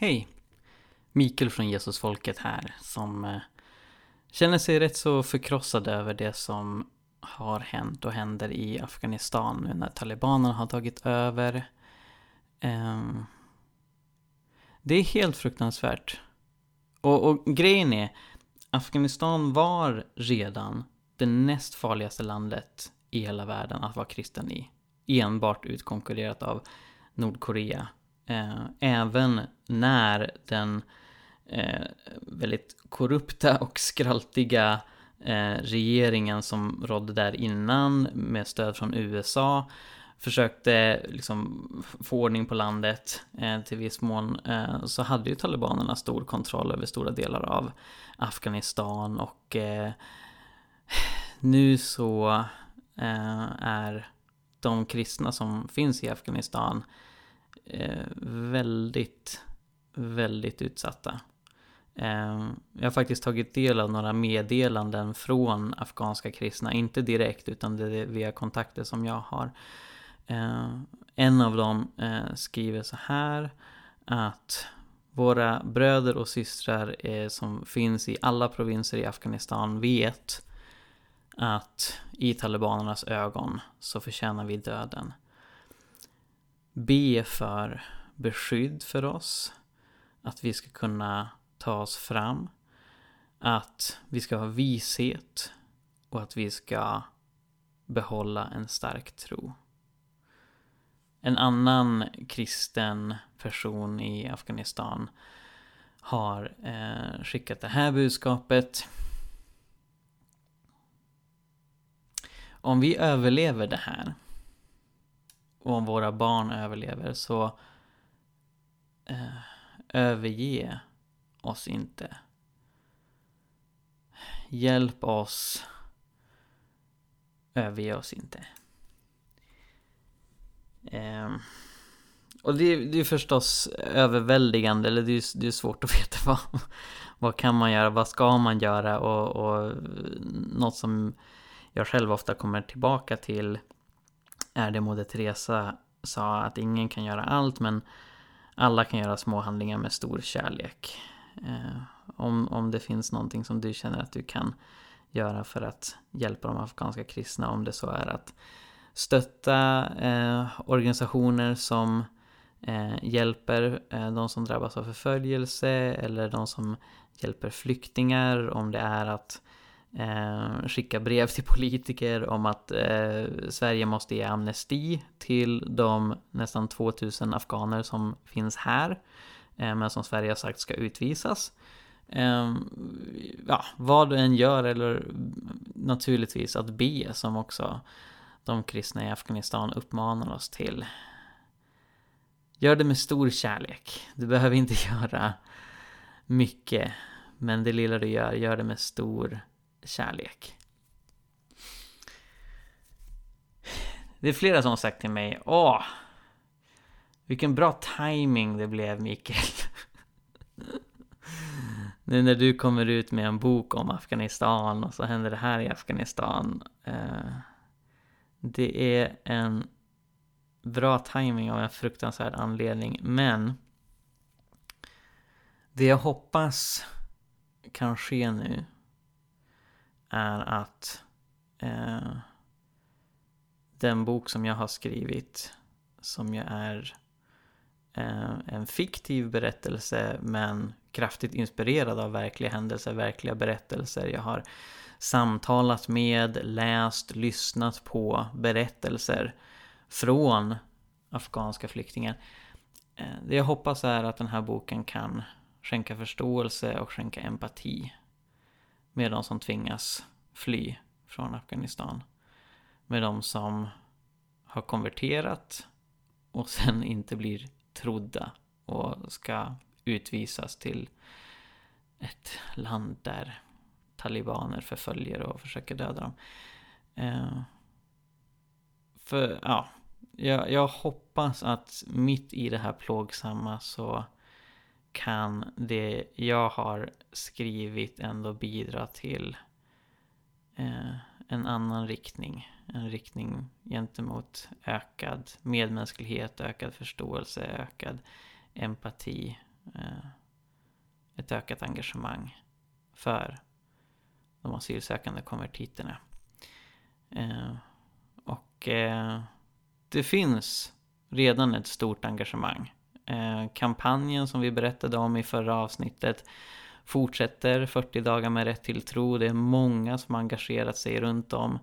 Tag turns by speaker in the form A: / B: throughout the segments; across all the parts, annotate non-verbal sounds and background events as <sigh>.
A: Hej! Mikael från Jesusfolket här som eh, känner sig rätt så förkrossad över det som har hänt och händer i Afghanistan nu när talibanerna har tagit över. Ehm, det är helt fruktansvärt. Och, och grejen är, Afghanistan var redan det näst farligaste landet i hela världen att vara kristen i. Enbart utkonkurrerat av Nordkorea. Eh, även när den eh, väldigt korrupta och skraltiga eh, regeringen som rådde där innan med stöd från USA försökte liksom få ordning på landet eh, till viss mån eh, så hade ju talibanerna stor kontroll över stora delar av Afghanistan och eh, nu så eh, är de kristna som finns i Afghanistan eh, Eh, väldigt, väldigt utsatta. Eh, jag har faktiskt tagit del av några meddelanden från afghanska kristna, inte direkt utan det är via kontakter som jag har. Eh, en av dem eh, skriver så här att våra bröder och systrar eh, som finns i alla provinser i Afghanistan vet att i talibanernas ögon så förtjänar vi döden be för beskydd för oss. Att vi ska kunna ta oss fram. Att vi ska ha vishet och att vi ska behålla en stark tro. En annan kristen person i Afghanistan har eh, skickat det här budskapet. Om vi överlever det här och om våra barn överlever så eh, överge oss inte. Hjälp oss. Överge oss inte. Eh, och det, det är förstås överväldigande, eller det är, det är svårt att <laughs> veta vad, vad kan man göra, vad ska man göra och, och något som jag själv ofta kommer tillbaka till är det Moder Teresa sa att ingen kan göra allt men alla kan göra små handlingar med stor kärlek. Eh, om, om det finns någonting som du känner att du kan göra för att hjälpa de afghanska kristna, om det så är att stötta eh, organisationer som eh, hjälper eh, de som drabbas av förföljelse eller de som hjälper flyktingar, om det är att eh, skicka brev till politiker om att eh, Sverige måste ge amnesti till de nästan 2000 afghaner som finns här. Eh, men som Sverige har sagt ska utvisas. Eh, ja, vad du än gör eller naturligtvis att be som också de kristna i Afghanistan uppmanar oss till. Gör det med stor kärlek. Du behöver inte <laughs> göra mycket. Men det lilla du gör, gör det med stor kärlek. Det är flera som har sagt till mig, åh, vilken bra timing det blev Mikael. <laughs> nu när du kommer ut med en bok om Afghanistan och så händer det här i Afghanistan. Eh, det är en bra timing av en fruktansvärd anledning, men det jag hoppas kan ske nu är att eh, den bok som jag har skrivit, som ju är eh, en fiktiv berättelse men kraftigt inspirerad av verkliga händelser, verkliga berättelser. Jag har samtalat med, läst, lyssnat på berättelser från afghanska flyktingar. Eh, det jag hoppas är att den här boken kan skänka förståelse och skänka empati med de som tvingas fly från Afghanistan. Med de som har konverterat och <laughs> sen inte blir trodda och ska utvisas till ett land där talibaner förföljer och försöker döda dem. Eh, för, ja, jag, jag hoppas att mitt i det här plågsamma så kan det jag har skrivit ändå bidra till eh, en annan riktning. En riktning gentemot ökad medmänsklighet, ökad förståelse, ökad empati eh, ett ökat engagemang för de asylsökande konvertiterna. Eh, och eh, det finns redan ett stort engagemang. Eh, kampanjen som vi berättade om i förra avsnittet fortsätter 40 dagar med rätt till tro. Det är många som engagerat sig runt om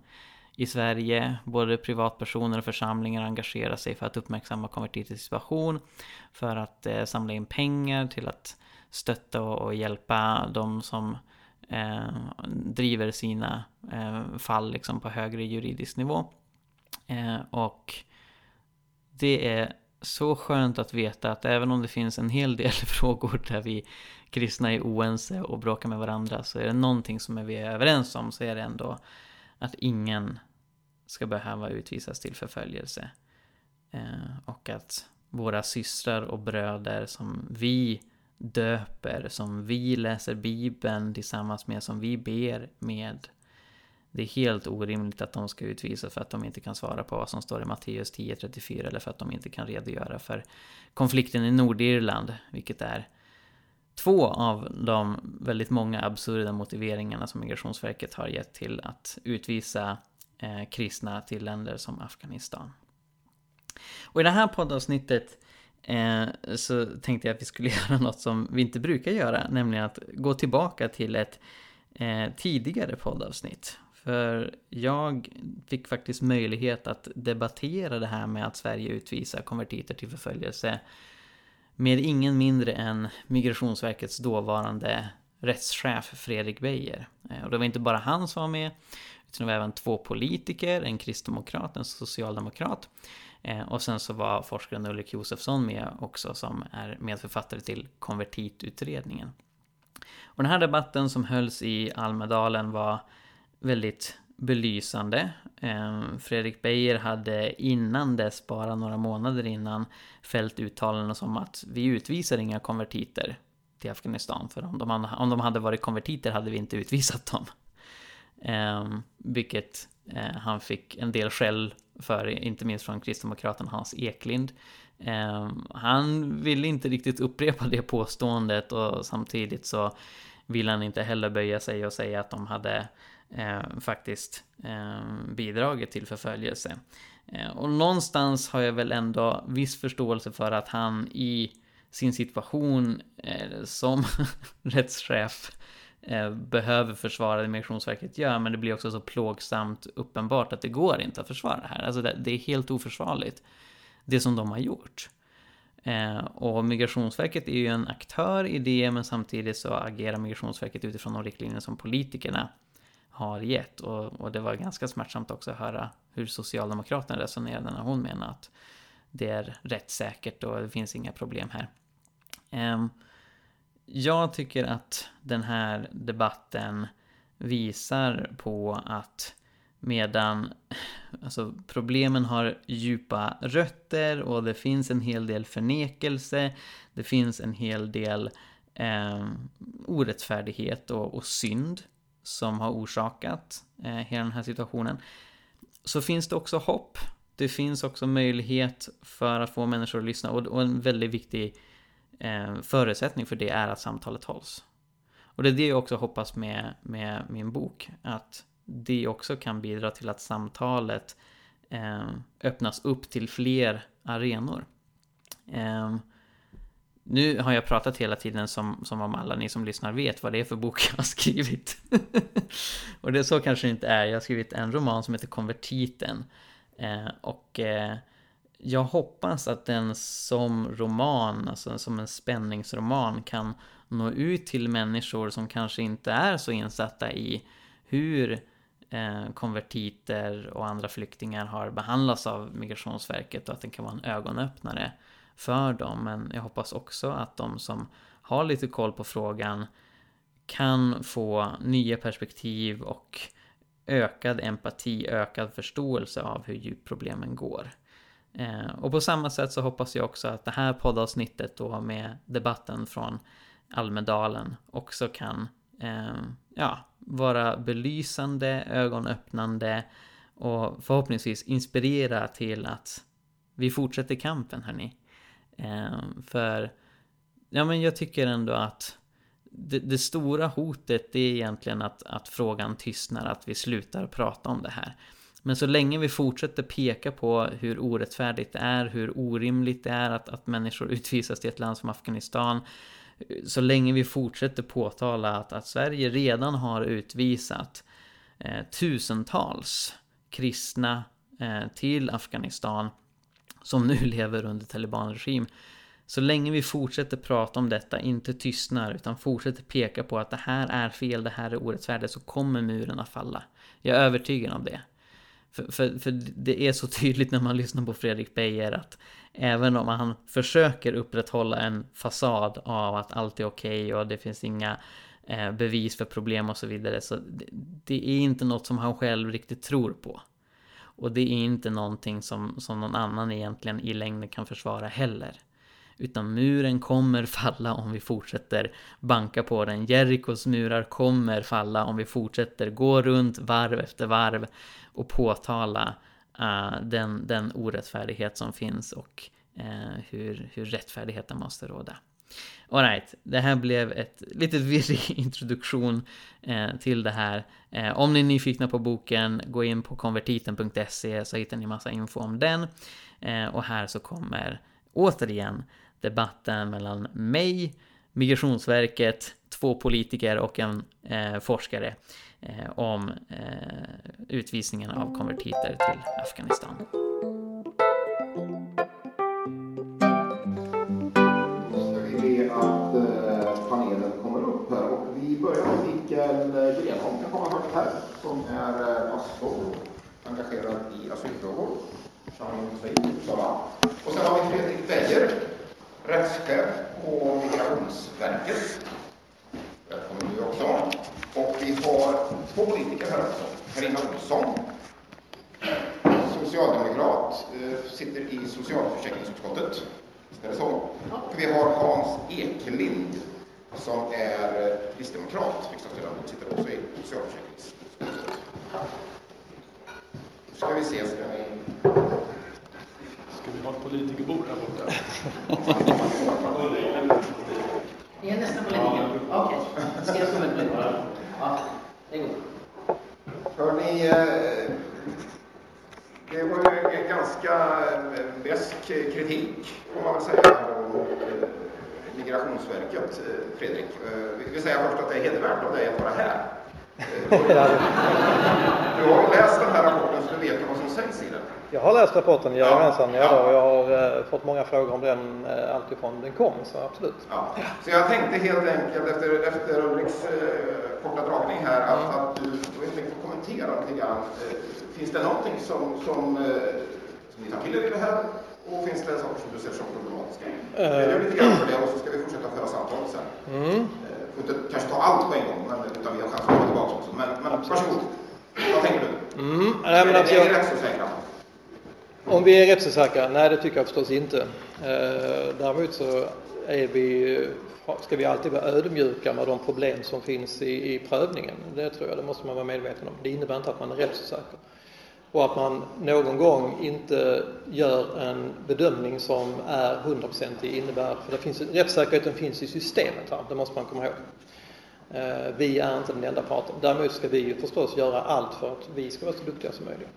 A: i Sverige. Både privatpersoner och församlingar engagerar sig för att uppmärksamma konvertiters situation. För att eh, samla in pengar till att stötta och, och hjälpa de som eh, driver sina eh, fall liksom på högre juridisk nivå. Eh, och det är så skönt att veta att även om det finns en hel del <laughs> frågor där vi kristna är oense och bråkar med varandra så är det någonting som vi är överens om så är det ändå att ingen ska behöva utvisas till förföljelse. Eh, och att våra systrar och bröder som vi döper, som vi läser Bibeln tillsammans med, som vi ber med. Det är helt orimligt att de ska utvisas för att de inte kan svara på vad som står i Matteus 10.34 eller för att de inte kan redogöra för konflikten i Nordirland, vilket är två av de väldigt många absurda motiveringarna som Migrationsverket har gett till att utvisa eh, kristna till länder som Afghanistan. Och i det här poddavsnittet eh, så tänkte jag att vi skulle <laughs> göra något som vi inte brukar göra, nämligen att gå tillbaka till ett eh, tidigare poddavsnitt. För jag fick faktiskt möjlighet att debattera det här med att Sverige utvisar konvertiter till förföljelse med ingen mindre än Migrationsverkets dåvarande rättschef Fredrik Beijer. Eh, och det var inte bara han som var med, utan det var även två politiker, en kristdemokrat, en socialdemokrat. Eh, och sen så var forskaren Ulrik Josefsson med också som är medförfattare till konvertitutredningen. Och den här debatten som hölls i Almedalen var väldigt belysande. Ehm, Fredrik Beijer hade innan dess, bara några månader innan, fällt uttalanden som att vi utvisar inga konvertiter till Afghanistan. För om de, om de hade varit konvertiter hade vi inte utvisat dem. Ehm, vilket eh, han fick en del skäll för, inte minst från kristdemokraten Hans Eklind. Ehm, han ville inte riktigt upprepa det påståendet och samtidigt så vill han inte heller böja sig och säga att de hade eh, faktiskt eh, bidragit till förföljelse. Eh, och någonstans har jag väl ändå viss förståelse för att han i sin situation eh, som <laughs> rättschef eh, behöver försvara det Migrationsverket gör, men det blir också så plågsamt uppenbart att det går inte att försvara det här. Alltså det, det är helt oförsvarligt, det som de har gjort. Eh, och Migrationsverket är ju en aktör i det, men samtidigt så agerar Migrationsverket utifrån de riktlinjer som politikerna har gett. Och, och det var ganska smärtsamt också att höra hur Socialdemokraterna resonerade när hon menade att det är rättssäkert och det finns inga problem här. Ehm, jag tycker att den här debatten visar på att medan alltså, problemen har djupa rötter och det finns en hel del förnekelse, det finns en hel del eh, orättfärdighet och, och synd som har orsakat eh, hela den här situationen. Så finns det också hopp. Det finns också möjlighet för att få människor att lyssna och, och en väldigt viktig eh, förutsättning för det är att samtalet hålls. Och det är det jag också hoppas med, med min bok. Att det också kan bidra till att samtalet eh, öppnas upp till fler arenor. Eh, nu har jag pratat hela tiden som, som om alla ni som lyssnar vet vad det är för bok jag har skrivit. <laughs> och det är så kanske det inte är. Jag har skrivit en roman som heter Konvertiten. Eh, och eh, jag hoppas att den som roman, alltså som en spänningsroman, kan nå ut till människor som kanske inte är så insatta i hur eh, konvertiter och andra flyktingar har behandlats av Migrationsverket och att den kan vara en ögonöppnare för dem. Men jag hoppas också att de som har lite koll på frågan kan få nya perspektiv och ökad empati, ökad förståelse av hur djupt problemen går. Eh, och på samma sätt så hoppas jag också att det här poddavsnittet då med debatten från Almedalen också kan eh, ja, vara belysande, ögonöppnande och förhoppningsvis inspirera till att vi fortsätter kampen hörni. Ehm, för ja, men jag tycker ändå att det, det, stora hotet det är egentligen att, att frågan tystnar, att vi slutar prata om det här. Men så länge vi fortsätter peka på hur orättfärdigt det är, hur orimligt det är att, att människor <laughs> utvisas till ett land som Afghanistan, så länge vi fortsätter påtala att, att Sverige redan har utvisat eh, tusentals kristna eh, till Afghanistan som nu <laughs> lever under talibanregim. Så länge vi fortsätter prata om detta, inte tystnar, utan fortsätter peka på att det här är fel, det här är orättfärdigt, så kommer muren att falla. Jag är övertygad om det. För, för, för det är så <laughs> tydligt när man lyssnar på Fredrik Beijer att även om han försöker upprätthålla en fasad av att allt är okej okay och det finns inga eh, bevis för problem och så vidare, så det, det, är inte något som han själv riktigt tror på. Och det är inte någonting som, som någon annan egentligen i längden kan försvara heller. Utan muren kommer falla om vi fortsätter banka på den. Jerikos murar kommer falla om vi fortsätter gå runt varv efter varv och påtala uh, den, den orättfärdighet som finns och uh, hur, hur rättfärdigheten måste råda. Alright, det här blev ett litet virrig <laughs> introduktion eh, till det här. Eh, om ni är nyfikna på boken, gå in på konvertiten.se så hittar ni massa info om den. Eh, och här så kommer återigen debatten mellan mig, Migrationsverket, två politiker och en eh, forskare eh, om eh, utvisningen av konvertiter till Afghanistan.
B: Mikael Grenholm kan komma högt här, som är pastor, engagerad i asylfrågor. Och sen har vi Fredrik Beijer, rättschef på Migrationsverket. Välkommen du också. Och vi har två politiker här också. Carina Olsson, socialdemokrat, eh, sitter i socialförsäkringsutskottet. Är det så? Och vi har Hans Eklind som är eh, kristdemokrat, riksdagsledamot, sitter också i socialförsäkringsutskottet. Nu ska vi se, ska vi
C: Ska vi ha ett politikerbord här borta?
D: Ni är nästan politiker? Okej. Ska jag stå med? Ja, det.
B: Hörni, eh, det var ju en ganska eh, besk kritik, får man väl säga, mot eh, Migrationsverket, Fredrik. Vi vill säga först att det är hedervärt av dig att vara här. <laughs> Du har läst den här rapporten så du vet vad som sägs i den.
E: Jag har läst rapporten, jajamensan. Ja. Ja, jag har fått många frågor om den alltifrån den kom, så absolut.
B: Ja. Så jag tänkte helt enkelt efter, efter Ulriks uh, korta dragning här att, mm. att du får kommentera lite grann. Finns det någonting som, som, som ni tar till er i det här? Och finns det saker som du ser som problematiska? Uh. Gör lite grann för det och så ska vi fortsätta föra samtalet sen. Mm. Uh, inte kanske ta allt på en gång, men, utan vi har chans att komma tillbaka också. Men, men varsågod. Vad tänker du? Mm. Nej, men alltså, är ni rätt så säkra?
E: Om vi är rättsosäkra? Nej, det tycker jag förstås inte. Eh, däremot så är vi, ska vi alltid vara ödmjuka med de problem som finns i, i prövningen. Det tror jag, det måste man vara medveten om. Det innebär inte att man är rättsosäker. Och att man någon gång inte gör en bedömning som är hundraprocentig innebär, för det finns, rättssäkerheten finns i systemet här, det måste man komma ihåg. Eh, vi är inte den enda parten. Däremot ska vi förstås göra allt för att vi ska vara så duktiga som möjligt.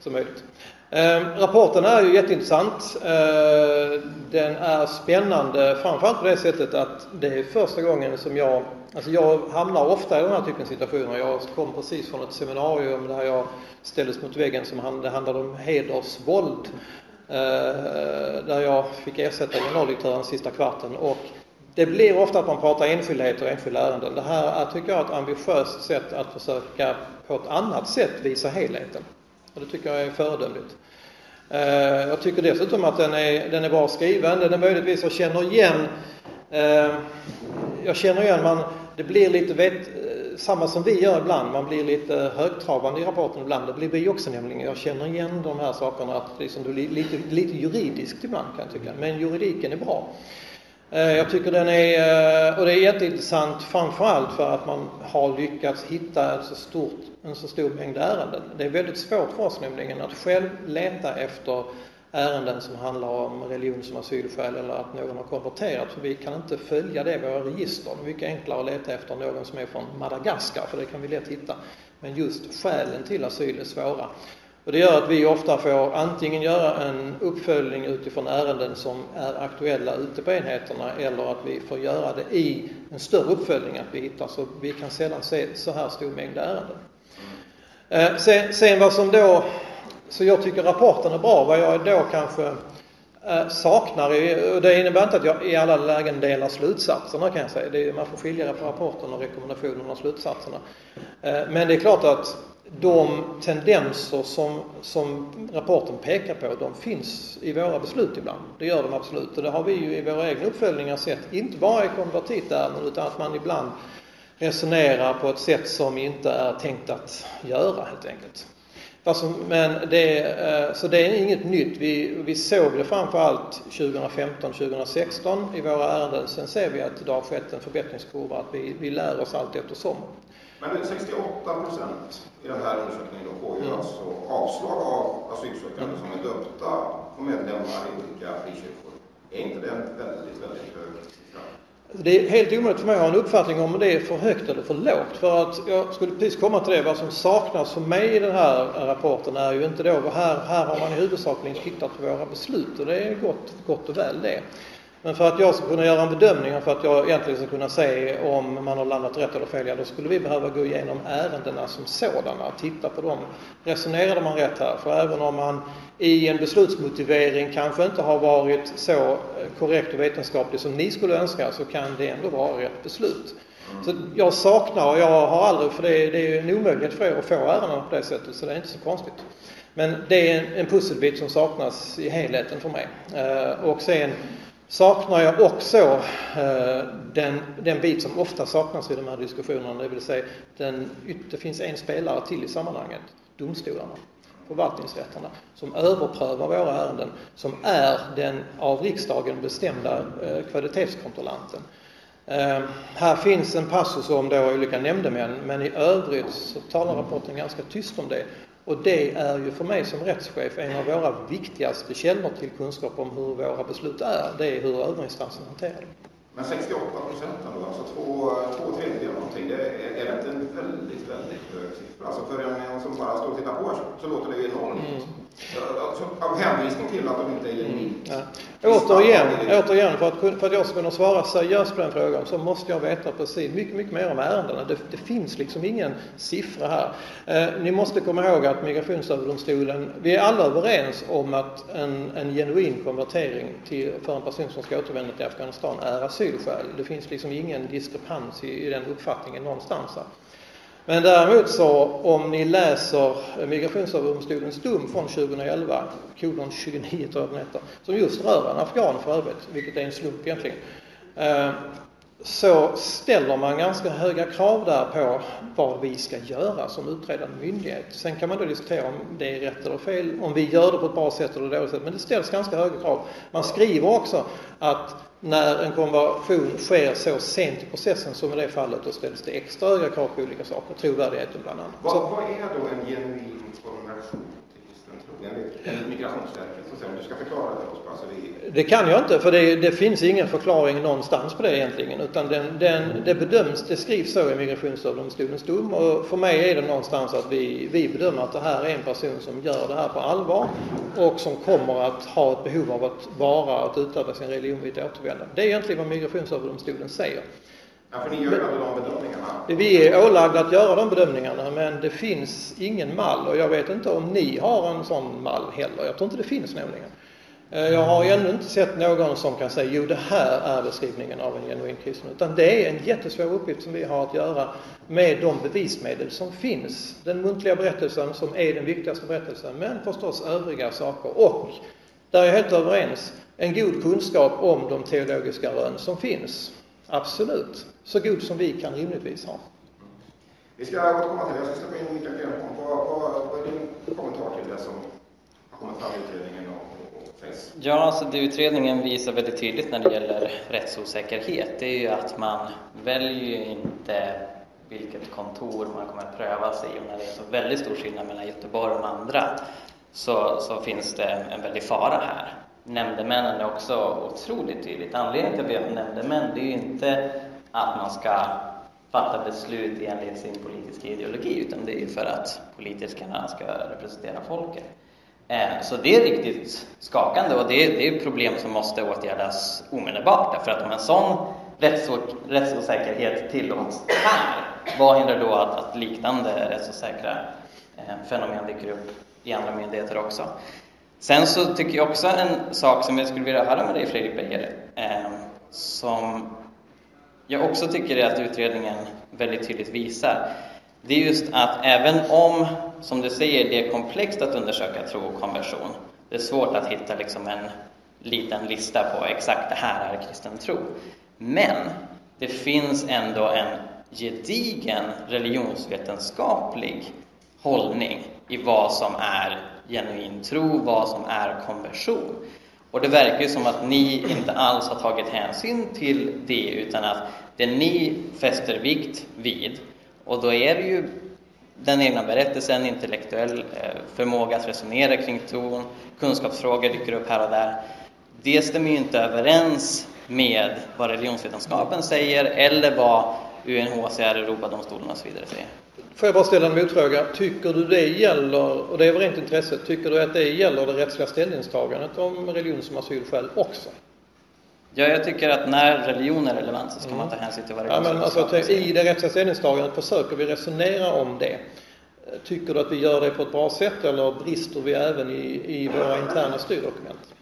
E: Som möjligt. Eh, rapporten är ju jätteintressant. Eh, den är spännande framförallt på det sättet att det är första gången som jag, alltså jag hamnar ofta i den här typen av situationer. Jag kom precis från ett seminarium där jag ställdes mot väggen som det handlade om hedersvåld. Ehm, där jag fick ersätta generaldirektören sista kvarten och det blir ofta att man pratar enskildheter och enskilda ärenden. Det här är, tycker jag, ett ambitiöst sätt att försöka på ett annat sätt visa helheten. Och det tycker jag är föredömligt. Eh, jag tycker dessutom att den är, den är bra skriven. Den är möjligtvis, jag känner igen, eh, jag känner igen, man, det blir lite, vet, eh, samma som vi gör ibland, man blir lite högtravande i rapporten ibland. Det blir vi också nämligen. Jag känner igen de här sakerna, att liksom, det blir lite, lite juridiskt ibland kan jag tycka. Men juridiken är bra. Eh, jag tycker den är, eh, och det är jätteintressant framförallt för att man har lyckats hitta ett så stort, en så stor mängd ärenden. Det är väldigt svårt för oss nämligen att själv leta efter ärenden som handlar om religion som asylskäl eller att någon har konverterat. För vi kan inte följa det i våra register. Det är mycket enklare att leta efter någon som är från Madagaskar, för det kan vi lätt hitta. Men just skälen till asyl är svåra. Och det gör att vi ofta får antingen göra en uppföljning utifrån ärenden som är aktuella ute på enheterna eller att vi får göra det i en större uppföljning att vi hittar. Så vi kan sällan se så här stor mängd ärenden. Eh, sen, sen vad som då, så jag tycker rapporten är bra, vad jag då kanske eh, saknar, och det innebär inte att jag i alla lägen delar slutsatserna kan jag säga. Det är, man får skilja på rapporten och rekommendationerna och slutsatserna. Eh, men det är klart att de tendenser som, som rapporten pekar på, de finns i våra beslut ibland. Det gör de absolut. Och det har vi ju i våra egna uppföljningar sett, inte bara i konvertitärenden utan att man ibland resonerar på ett sätt som inte är tänkt att göra helt enkelt. Men det, eh, så det är inget nytt. Vi, vi såg det framförallt 2015-2016 i våra ärenden. Sen ser vi att det har skett en förbättringskurva, att vi, vi lär oss allt eftersom.
B: Men 68 procent i den här undersökningen då får ju mm. alltså avslag av asylsökande som är döpta och medlemmar i olika frikyrkor. Är inte det en väldigt, väldigt hög siffra?
E: Det är helt omöjligt för mig att ha en uppfattning om det är för högt eller för lågt. För att jag skulle precis komma till det. Vad som saknas för mig i den här rapporten är ju inte då, här, här har man i huvudsakligen tittat på våra beslut och det är gott, gott och väl det. Men för att jag ska kunna göra en bedömning och för att jag egentligen ska kunna se om man har landat rätt eller fel, ja, då skulle vi behöva gå igenom ärendena som sådana, titta på dem. Resonerade man rätt här? För även om man i en beslutsmotivering kanske inte har varit så eh, korrekt och vetenskaplig som ni skulle önska, så kan det ändå vara rätt beslut. Så jag saknar, och jag har aldrig, för det är, det är en omöjlighet för er att få ärendena på det sättet, så det är inte så konstigt. Men det är en, en pusselbit som saknas i helheten för mig. Eh, och sen saknar jag också eh, den, den bit som ofta saknas i de här diskussionerna, det vill säga den, det finns en spelare till i sammanhanget, domstolarna, förvaltningsrätterna, som överprövar våra ärenden, som är den av riksdagen bestämda eh, kvalitetskontrollanten. Eh, här finns en passus om då olika nämndemän, men i övrigt så talar rapporten ganska tyst om det. Och det är ju för mig som rättschef en av våra viktigaste källor till kunskap om hur våra beslut är. Det är hur överinstansen hanterar dem.
B: Men 68 procent då, alltså två, två tredjedelar någonting, det är, är inte en väldigt, väldigt hög siffra? Alltså för en som bara står och tittar på så låter det ju enormt. Mm. Av hänvisning till att de inte är genuint.
E: Mm. Ja. Återigen, återigen för, att, för att jag ska kunna svara seriöst på den frågan så måste jag veta precis mycket, mycket mer om ärendena. Det, det finns liksom ingen siffra här. Eh, ni måste komma ihåg att Migrationsöverdomstolen, vi är alla överens om att en, en genuin konvertering till, för en person som ska återvända till Afghanistan är asylskäl. Det finns liksom ingen diskrepans i, i den uppfattningen någonstans. Här. Men däremot så om ni läser eh, Migrationsöverdomstolens dom från 2011, kolon 29 tror jag den heter, som just rör en afghan för övrigt, vilket är en slump egentligen, eh, så ställer man ganska höga krav där på vad vi ska göra som utredande myndighet. Sen kan man då diskutera om det är rätt eller fel, om vi gör det på ett bra sätt eller dåligt sätt, men det ställs ganska höga krav. Man skriver också att när en konversion sker så sent i processen som i det fallet, då ställs det extra höga krav på olika saker, trovärdigheten bland annat.
B: Vad, vad är då en genuin konversion? enligt Migrationsverket? Om du ska förklara det för oss alltså vi...
E: Det kan jag inte, för det, det, finns ingen förklaring någonstans på det egentligen. Utan den, den, det bedöms, det skrivs så i Migrationsöverdomstolens dom och för mig är det någonstans att vi, vi bedömer att det här är en person som gör det här på allvar och som kommer att ha ett behov av att vara, att utöva sin religion vid ett återvändande. Det är egentligen vad Migrationsöverdomstolen säger.
B: Ja, för ni gör ju de bedömningarna.
E: Vi är ålagda att göra de bedömningarna men det finns ingen mall och jag vet inte om ni har en sån mall heller. Jag tror inte det finns nämligen. Eh, jag har ännu inte sett någon som kan säga jo det här är beskrivningen av en genuin kristen. Utan det är en jättesvår uppgift som vi har att göra med de bevismedel som finns. Den muntliga berättelsen som är den viktigaste berättelsen men förstås övriga saker. Och, där är jag helt överens, en god kunskap om de teologiska rön som finns. Absolut. Så god som vi kan rimligtvis ha.
B: Vi ska återkomma till det. Jag ska släppa in Mikael Grenholm. Vad, är din kommentar till det som har kommit fram i utredningen och?
F: Ja, alltså det utredningen visar väldigt tydligt när det gäller rättsosäkerhet, det är ju att man väljer ju inte vilket kontor man kommer att pröva sig i och när det är så väldigt stor skillnad mellan Göteborg och de andra
A: så, så finns det en väldig fara här. Nämndemännen är också otroligt tydligt. Anledningen till att vi har nämndemän, det är ju inte att man ska fatta beslut enligt sin politiska ideologi, utan det är ju för att politikerna ska representera folket. Eh, så det är riktigt skakande och det är, det är problem som måste åtgärdas omedelbart. Därför att om en sån rättsosäkerhet tillåts här, vad hindrar då att, att liknande rättsosäkra eh, fenomen dyker upp i andra myndigheter också? Sen så tycker jag också en sak som jag skulle vilja höra med dig Fredrik Beijer, eh, som jag också tycker är att utredningen väldigt tydligt visar, det är just att även om, som du säger, det är komplext att undersöka tro och konversion, det är svårt att hitta liksom en liten lista på exakt det här är kristen tro. Men det finns ändå en gedigen religionsvetenskaplig hållning i vad som är genuin tro, vad som är konversion. Och det verkar ju som att ni inte alls har tagit hänsyn till det, utan att det ni fäster vikt vid, och då är det ju den egna berättelsen, intellektuell eh, förmåga att resonera kring tron, kunskapsfrågor dyker upp här och där. Det stämmer ju inte överens med vad religionsvetenskapen säger eller vad UNHCR, Europadomstolen och så vidare säger.
E: Får jag bara ställa en motfråga? Tycker du det gäller, och det är väl rent intresse, tycker du att det gäller det rättsliga ställningstagandet om religion som asylskäl också?
A: Ja, jag tycker att när religion är relevant så ska mm. man ta hänsyn till vad
E: ja, men alltså, I det rättsliga ställningstagandet försöker vi resonera om det. Tycker du att vi gör det på ett bra sätt eller brister vi även i, i våra interna styrdokument?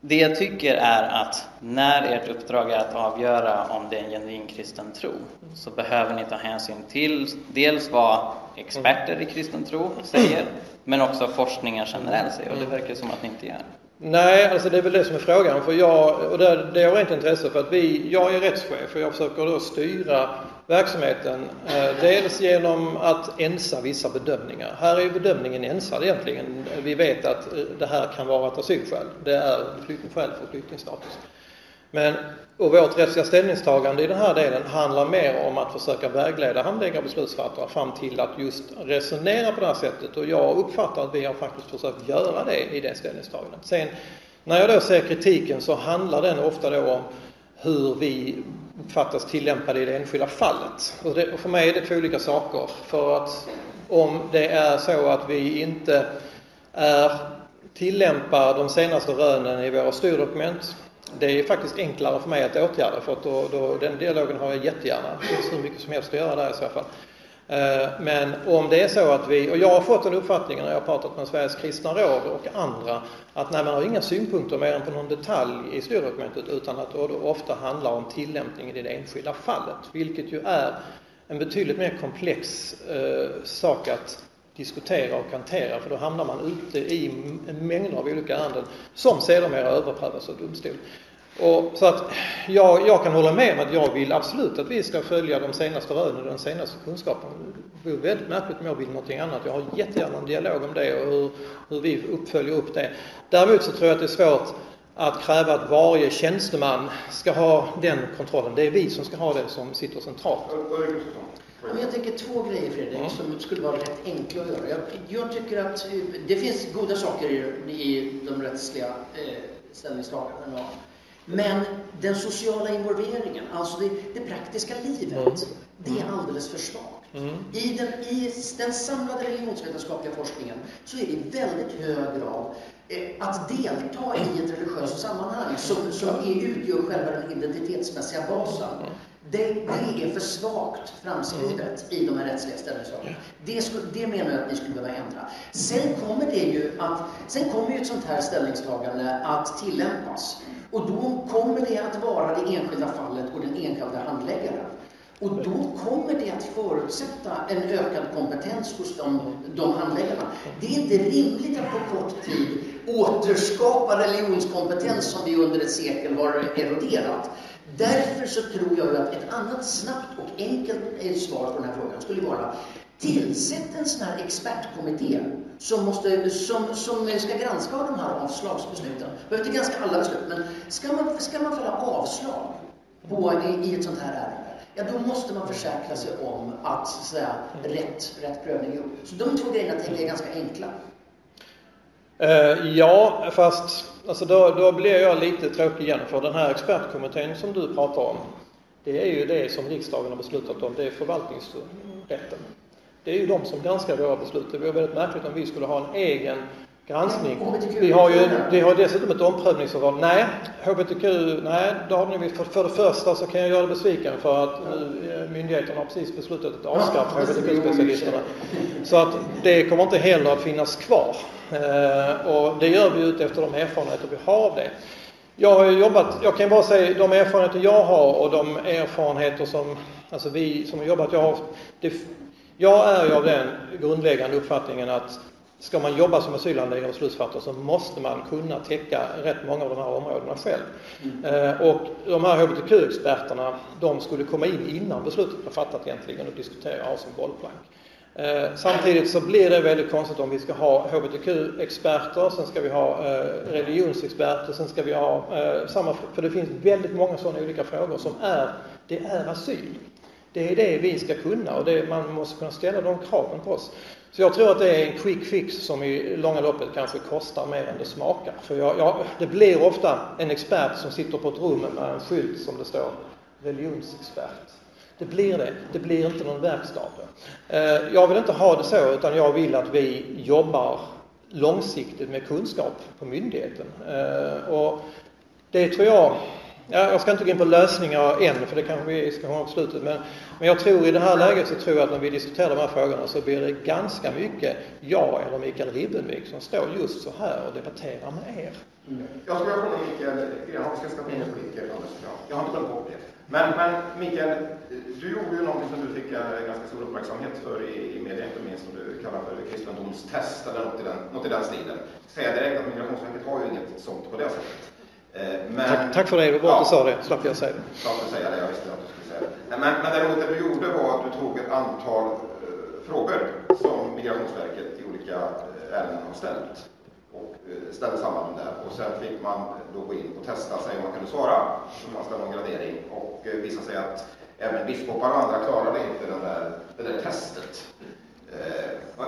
A: Det jag tycker är att när ert uppdrag är att avgöra om det är en genuin kristen tro så behöver ni ta hänsyn till dels vad experter i kristen tro säger men också forskningen generellt säger och det verkar som att ni inte gör.
E: Nej, alltså det är väl det som är frågan. För jag, och det, det är av rent intresse för att vi, jag är rättschef och jag försöker då styra verksamheten. Eh, dels genom att ensa vissa bedömningar. Här är bedömningen ensad egentligen. Vi vet att eh, det här kan vara ett asylskäl. Det är flyktingskäl för flyktingstatus. Men, och vårt rättsliga ställningstagande i den här delen handlar mer om att försöka vägleda handläggare och beslutsfattare fram till att just resonera på det här sättet. Och jag uppfattar att vi har faktiskt försökt göra det i det ställningstagandet. Sen när jag då ser kritiken så handlar den ofta då om hur vi uppfattas tillämpade i det enskilda fallet. Och, det, och för mig är det två olika saker. För att om det är så att vi inte är, tillämpar de senaste rönen i våra styrdokument det är faktiskt enklare för mig att åtgärda för att då, då, den dialogen har jag jättegärna. Det finns hur mycket som helst att göra där i så fall. Eh, men om det är så att vi, och jag har fått den uppfattningen när jag har pratat med Sveriges kristna råd och andra, att nej, man har inga synpunkter mer än på någon detalj i styrdokumentet utan att det ofta handlar om tillämpningen i det enskilda fallet, vilket ju är en betydligt mer komplex eh, sak att diskutera och hantera för då hamnar man ute i mängder av olika ärenden som sedermera överprövas av domstol. Och så att jag, jag kan hålla med om att jag vill absolut att vi ska följa de senaste rönen och den senaste kunskapen. Det vore väldigt märkligt om jag vill någonting annat. Jag har jättegärna en dialog om det och hur, hur vi uppföljer upp det. Däremot så tror jag att det är svårt att kräva att varje tjänsteman ska ha den kontrollen. Det är vi som ska ha det som sitter centralt.
D: Jag tänker två grejer Fredrik mm. som skulle vara rätt enkla att göra. Jag, jag, tycker att eh, det finns goda saker i, i de rättsliga eh, ställningstagandena. Men den sociala involveringen, alltså det, det praktiska livet, mm. det är alldeles för svagt. Mm. I, den, I den samlade religionsvetenskapliga forskningen så är det i väldigt hög grad eh, att delta i ett religiöst sammanhang som, som är, utgör själva den identitetsmässiga basen. Det, det, är för svagt framskrivet i de här rättsliga ställningstagandena. Det, det menar jag att ni skulle behöva ändra. Sen kommer det ju att, sen kommer ju ett sånt här ställningstagande att tillämpas. Och då kommer det att vara det enskilda fallet och den enskilda handläggaren. Och då kommer det att förutsätta en ökad kompetens hos de, de handläggarna. Det är inte rimligt att på kort tid återskapa religionskompetens som vi under ett sekel har eroderat. Därför så tror jag att ett annat snabbt och enkelt svar på den här frågan skulle vara Tillsätt en sån här expertkommitté som, måste, som, som ska granska de här avslagsbesluten. Behöver inte granska alla beslut, men ska man, ska man fälla avslag på, i, i ett sånt här ärende, ja då måste man försäkra sig om att så säga, rätt, rätt prövning är gjord. Så de två grejerna tänker jag är ganska enkla.
E: Eh, ja, fast alltså då, då blir jag lite tråkig igen för den här expertkommittén som du pratar om, det är ju det som riksdagen har beslutat om, det är förvaltningsrätten. Det är ju de som granskar våra beslut. Det vore väldigt märkligt om vi skulle ha en egen granskning. Vi har ju vi har dessutom ett omprövningsförfarande. Nej, HBTQ, nej, då har ni, för, för det första så kan jag göra besviken för att nu, eh, myndigheterna har precis beslutat att avskaffa HBTQ-specialisterna. Så att det kommer inte heller att finnas kvar. Eh, och det gör vi ut efter de erfarenheter vi har av det. Jag har jobbat, jag kan bara säga de erfarenheter jag har och de erfarenheter som, alltså vi som har jobbat, jag har, det, jag är ju av den grundläggande uppfattningen att ska man jobba som asylhandläggare och beslutsfattare så måste man kunna täcka rätt många av de här områdena själv. Mm. Eh, och de här HBTQ-experterna, de skulle komma in innan beslutet var fattat egentligen och diskutera ha som bollplank. Eh, samtidigt så blir det väldigt konstigt om vi ska ha HBTQ-experter, sen ska vi ha eh, religionsexperter, sen ska vi ha samma, för det finns väldigt många sådana olika frågor som är, det är asyl. Det är det vi ska kunna och det, man måste kunna ställa de kraven på oss. Så jag tror att det är en quick fix som i långa loppet kanske kostar mer än det smakar. För jag, jag, det blir ofta en expert som sitter på ett rum med en skylt som det står religionsexpert. Det blir det. Det blir inte någon verkstad. Eh, jag vill inte ha det så utan jag vill att vi jobbar långsiktigt med kunskap på myndigheten. Eh, och det tror jag Ja, jag ska inte gå in på lösningar än, för det kanske vi ska ha på slutet. Men, men jag tror i det här läget så tror jag att när vi diskuterar de här frågorna så blir det ganska mycket jag eller Mikael Ribbenvik som står just så här och debatterar med er.
B: Mm. Jag skulle vilja fråga Mikael, jag ska in på politiker, jag har inte glömt bort det. Men, men Mikael, du gjorde ju någonting som du fick eh, ganska stor uppmärksamhet för i, i media, inte minst som du kallar för kristendomstest eller något i den, något i den stilen. Säga direkt att Migrationsverket har ju inget sånt på det sättet.
E: Eh, men, tack, tack, för det, det var bra ja, att du sa det, slapp jag säga det.
B: Slapp jag säga det, jag visste att du skulle säga det. Men, men däremot det du gjorde var att du tog ett antal eh, frågor som Migrationsverket i olika eh, ärenden har ställt och ställde samman dem där. Och sen fick man då gå in och testa sig om man kunde svara. Så fanns det någon gradering och visade sig att även biskopar och andra klarade inte den där, det där testet. Eh,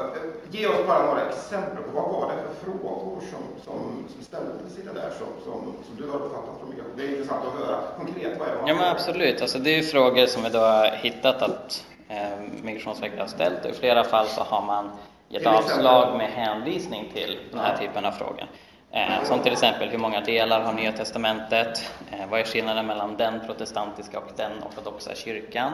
B: ge oss bara några exempel på vad var det för frågor som, som, som ställdes i det där som, som, som du har uppfattat från migration? Det är intressant att höra konkret vad är det
A: Ja men absolut, alltså, det är frågor som vi då har hittat att eh, Migrationsverket har ställt och i flera fall så har man gett avslag med hänvisning till den här typen av frågor. Eh, som till exempel hur många delar har Nya Testamentet? Eh, vad är skillnaden mellan den protestantiska och den ortodoxa kyrkan?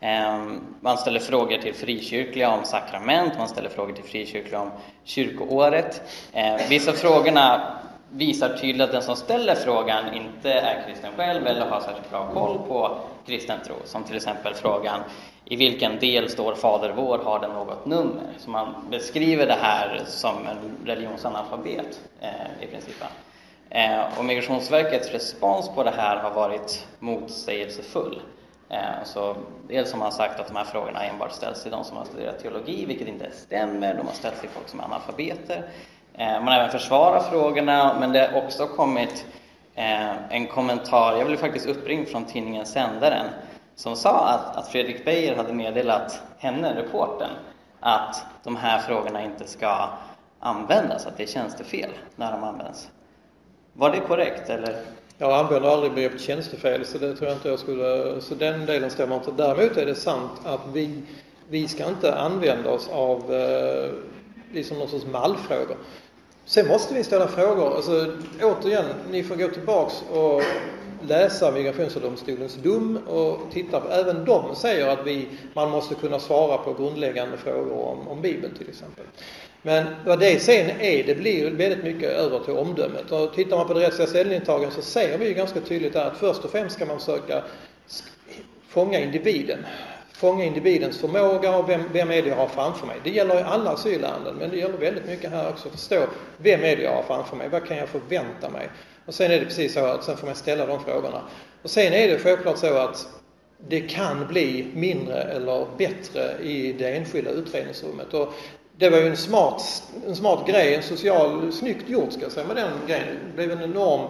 A: Ehm, man ställer frågor till frikyrkliga om sakrament, man ställer frågor till frikyrkliga om kyrkoåret. Ehm, vissa frågorna visar tydligt att den som ställer frågan inte är kristen själv eller har särskilt bra koll på kristen tro. Som till exempel frågan i vilken del står Fader vår, har den något nummer? Så man beskriver det här som en religionsanalfabet eh, i princip. Eh, och Migrationsverkets respons på det här har varit motsägelsefull. Eh, så dels har man sagt att de här frågorna enbart ställs till de som har studerat teologi, vilket inte stämmer. De har ställts till folk som är analfabeter. Eh, man har även försvarat frågorna, men det har också kommit eh, en kommentar. Jag blev faktiskt uppringd från tidningen Sändaren som sa att, att Fredrik Beijer hade meddelat henne, reporten, att de här frågorna inte ska användas, att det är tjänstefel när de används. Var det korrekt eller?
E: Jag använder aldrig begreppet tjänstefel så det tror jag inte jag skulle, så den delen stämmer inte. Däremot är det sant att vi, vi ska inte använda oss av eh, liksom någon sorts mallfrågor. Sen måste vi ställa frågor, alltså återigen, ni får gå tillbaks och läsa Migrationsdomstolens dom och titta på, även de säger att vi, man måste kunna svara på grundläggande frågor om, om Bibeln till exempel. Men vad det sen är, det blir väldigt mycket över till omdömet. Och tittar man på det rättsliga ställningstagandet så ser vi ju ganska tydligt där att först och främst ska man försöka fånga individen. Fånga individens förmåga och vem, vem är det jag har framför mig? Det gäller i alla asylärenden, men det gäller väldigt mycket här också. Förstå, vem är det jag har framför mig? Vad kan jag förvänta mig? Och sen är det precis så att sen får man ställa de frågorna. Och sen är det självklart så att det kan bli mindre eller bättre i det enskilda utredningsrummet. Och det var ju en smart, en smart grej, en social, snyggt gjort ska jag säga med den grejen. Det blev en enorm,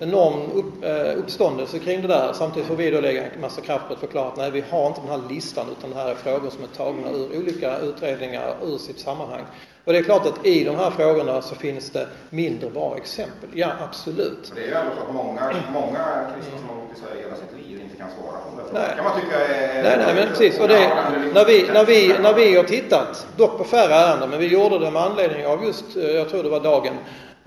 E: enorm upp, eh, uppståndelse kring det där. Samtidigt får vi då lägga en massa kraft på att förklara att nej, vi har inte den här listan utan det här är frågor som är tagna ur olika utredningar ur sitt sammanhang. Och det är klart att i de här frågorna så finns det mindre bra exempel. Ja, absolut.
B: Det är ju ändå så att många, många kristna som har bott i Sverige hela sitt liv inte kan svara på det.
E: Nej.
B: kan man tycka är...
E: Nej, nej, men precis. Och det, när, vi, när, vi, när vi har tittat, dock på färre ärenden, men vi gjorde det med anledning av just, eh, jag tror det var dagen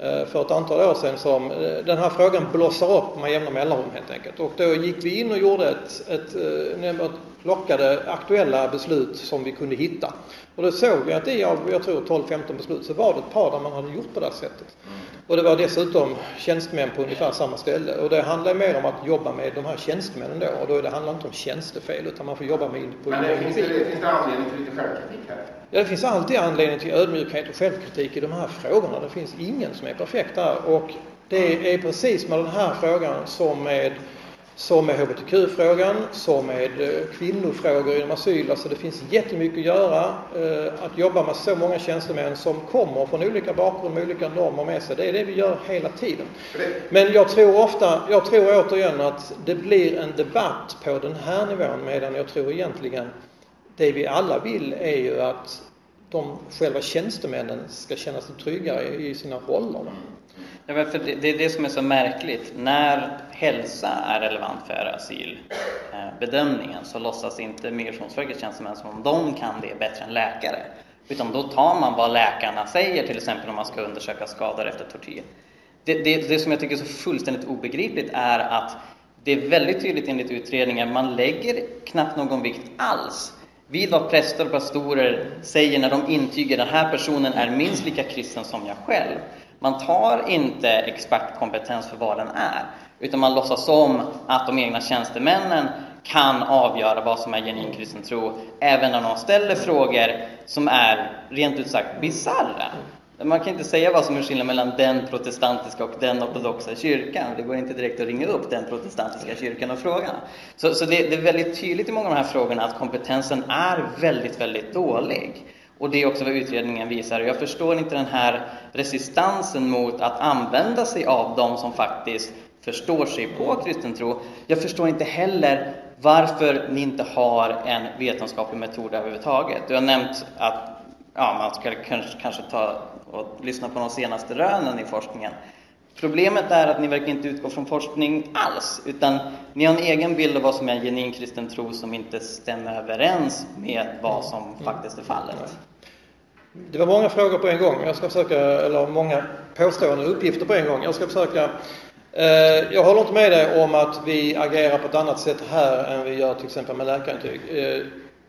E: Eh, för ett antal år sedan som eh, den här frågan blossar upp med jämna mellanrum helt enkelt. Och då gick vi in och gjorde ett, ett, eh, ett plockade aktuella beslut som vi kunde hitta. Och då såg vi att i av, jag tror 12-15 beslut så var det ett par där man hade gjort på det här sättet. Mm. Och det var dessutom tjänstemän på ungefär samma ställe. Och det handlar mer om att jobba med de här tjänstemännen då. Och då det handlar inte om tjänstefel utan man får jobba med på
B: Men det finns, det, finns det anledning till lite självkritik här?
E: Ja, det finns alltid anledning till ödmjukhet och självkritik i de här frågorna. Det finns ingen som är perfekt där. Och det är precis med den här frågan som med som med hbtq-frågan, som med kvinnofrågor inom asyl. Alltså det finns jättemycket att göra. Eh, att jobba med så många tjänstemän som kommer från olika bakgrund med olika normer med sig. Det är det vi gör hela tiden. Men jag tror ofta, jag tror återigen att det blir en debatt på den här nivån medan jag tror egentligen det vi alla vill är ju att de själva tjänstemännen ska känna sig tryggare i sina roller.
A: Det, det är det som är så märkligt. När hälsa är relevant för asylbedömningen så låtsas inte Migrationsverkets tjänstemän som om de kan det bättre än läkare. Utan då tar man vad läkarna säger, till exempel om man ska undersöka skador efter tortyr. Det, det, det som jag tycker är så fullständigt obegripligt är att det är väldigt tydligt enligt utredningen, man lägger knappt någon vikt alls vid vad präster och pastorer säger när de intyger att den här personen är minst lika kristen som jag själv. Man tar inte expertkompetens för vad den är, utan man låtsas om att de egna tjänstemännen kan avgöra vad som är genuin kristen tro, även när de ställer frågor som är rent ut sagt bisarra. Man kan inte säga vad som är skillnaden mellan den protestantiska och den ortodoxa kyrkan. Det går inte direkt att ringa upp den protestantiska kyrkan och fråga. Så, så det, det, är väldigt tydligt i många av de här frågorna att kompetensen är väldigt, väldigt dålig. Och det är också vad utredningen visar. Jag förstår inte den här resistansen mot att använda sig av de som faktiskt förstår sig på kristen tro. Jag förstår inte heller varför ni inte har en vetenskaplig metod överhuvudtaget. Du har nämnt att ja, man ska kanske, kanske ta och lyssna på de senaste rönen i forskningen. Problemet är att ni verkar inte utgå från forskning alls, utan ni har en egen bild av vad som är genuin kristen tro som inte stämmer överens med vad som mm. faktiskt är fallet.
E: Det var många frågor på en gång. Jag ska försöka, eller många påståenden och uppgifter på en gång. Jag ska försöka Eh, jag håller inte med dig om att vi agerar på ett annat sätt här än vi gör till exempel med läkarintyg. Eh,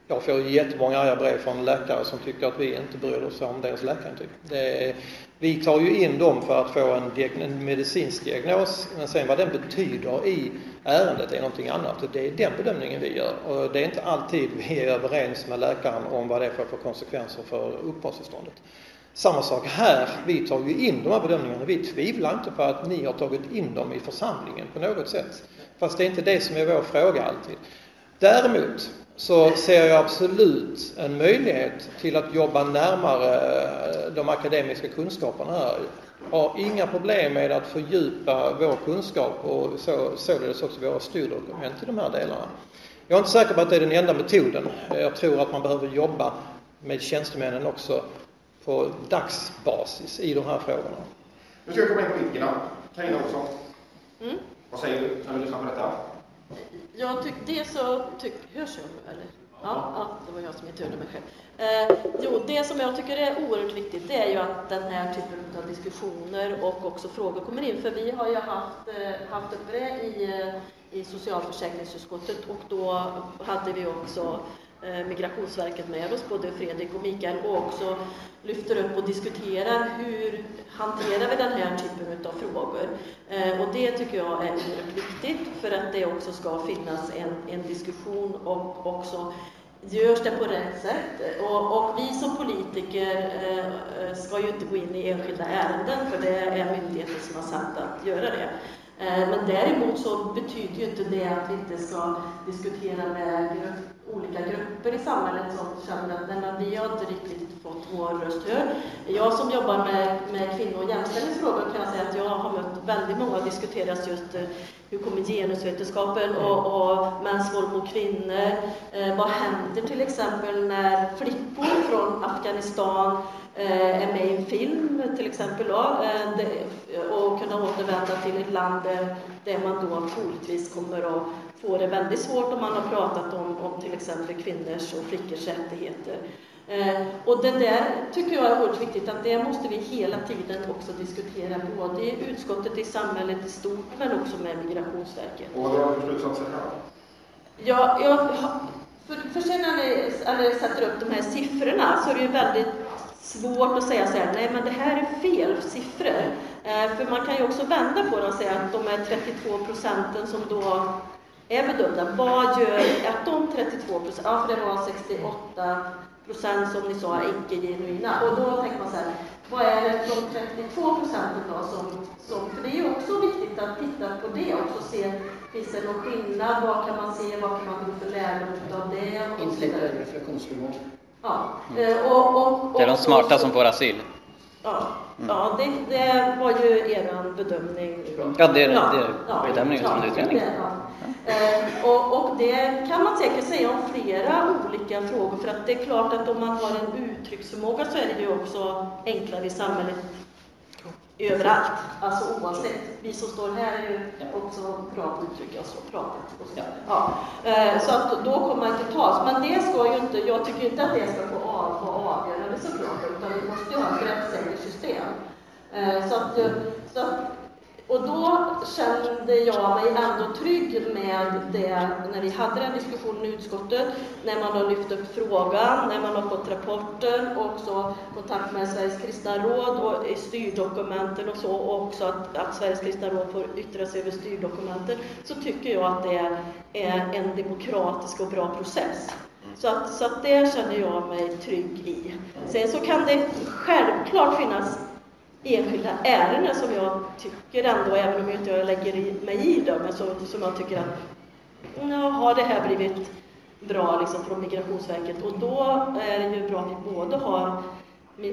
E: jag får jättemånga arga brev från läkare som tycker att vi inte bryr oss om deras läkarintyg. Är, vi tar ju in dem för att få en, en, medicinsk diagnos, men sen vad den betyder i ärendet är någonting annat. Och det är den bedömningen vi gör. Och det är inte alltid vi är överens med läkaren om vad det får för konsekvenser för uppehållstillståndet. Samma sak här, vi tar ju in de här bedömningarna. Vi tvivlar inte på att ni har tagit in dem i församlingen på något sätt. Fast det är inte det som är vår fråga alltid. Däremot så ser jag absolut en möjlighet till att jobba närmare eh, de akademiska kunskaperna här. Jag har inga problem med att fördjupa vår kunskap och så, således också våra styrdokument i de här delarna. Jag är inte säker på att det är den enda metoden. Jag tror att man behöver jobba med tjänstemännen också på dagsbasis i de här frågorna.
B: Nu ska vi komma in på politikerna. Carina Olsson, mm. vad säger du när du lyssnar på detta?
G: Jag tycker det så tyck, hörs jag eller? Ja, ja, det var jag som inte hörde mig själv. Eh, jo, det som jag tycker är oerhört viktigt det är ju att den här typen av diskussioner och också frågor kommer in. För vi har ju haft, eh, haft uppe det i, eh, i socialförsäkringsutskottet och då hade vi också Eh, Eh, Migrationsverket med oss, både Fredrik och Mikael, och också lyfter upp och diskuterar hur hanterar vi den här typen av frågor. Eh, och det tycker jag är oerhört viktigt för att det också ska finnas en, en diskussion och också görs det på rätt sätt. Och, och vi som politiker eh, ska ju inte gå in i enskilda ärenden, för det är myndigheten som har satt att göra det. Eh, men däremot så betyder ju inte det att vi inte ska diskutera med olika grupper i samhället som känner att nej, men vi har inte riktigt fått vår röst hörd. Jag som jobbar med, med kvinno och jämställdhetsfrågor kan säga att jag har mött väldigt många diskuteras just eh, hur kommer genusvetenskapen och, och mäns våld mot kvinnor? Eh, vad händer till exempel när flickor från Afghanistan är med i en film till exempel då, eh, och kunna återvända till ett land där, där man då troligtvis kommer att få det väldigt svårt om man har pratat om, om till exempel kvinnors och flickors rättigheter. Eh, och det där tycker jag är oerhört viktigt, att det måste vi hela tiden också diskutera, både i utskottet, i samhället i stort, men också med Migrationsverket.
B: Och vad drar du för slutsatser här?
G: Ja, jag, för, för sen när ni, när ni sätter upp de här siffrorna så är det ju väldigt svårt att säga så här, nej men det här är fel siffror. Eh, för man kan ju också vända på det och säga att de här 32 procenten som då är bedömda, vad gör att de 32 procent, ja för det var 68 procent som ni sa är icke-genuina. Och då tänker man så här, vad är det de 32 procenten då som, som, för det är ju också viktigt att titta på det också, och se Finns det någon skillnad? Vad kan man se? Vad kan man dra för lärdom av det?
D: Reflektionsförmåga.
G: Ja. Mm. Och, och, och,
F: det är de smarta som får asyl.
G: Ja, mm. ja det, det var ju er bedömning.
F: Ja, det är, det är ja, bedömningen ja, som utredning.
G: Ja. Eh, och, och, det kan man säkert säga om flera olika frågor, för att det är klart att om man har en uttrycksförmåga så är det ju också enklare i samhället överallt, alltså oavsett. Vi som står här är ju också bra på att uttrycka oss och prata. Så. Ja. Eh, så att då kommer man inte tas. Men det ska ju inte, jag tycker inte att det ska få vara avgörande såklart, utan vi måste ju ha ett rättssäkert system. Eh, så att, eh, så att och då kände jag mig ändå trygg med det när vi hade den diskussionen i utskottet, när man har lyft upp frågan, när man har fått rapporter och också kontakt med Sveriges kristna råd och i styrdokumenten och så, och också att, att Sveriges kristna råd får yttra sig över styrdokumenten, så tycker jag att det är en demokratisk och bra process. Så att, så att det känner jag mig trygg i. Sen så kan det självklart finnas enskilda ärenden som jag tycker ändå, även om jag inte lägger mig i dem, men som, som jag tycker att nu har det här blivit bra liksom, från Migrationsverket och då är det ju bra att vi både har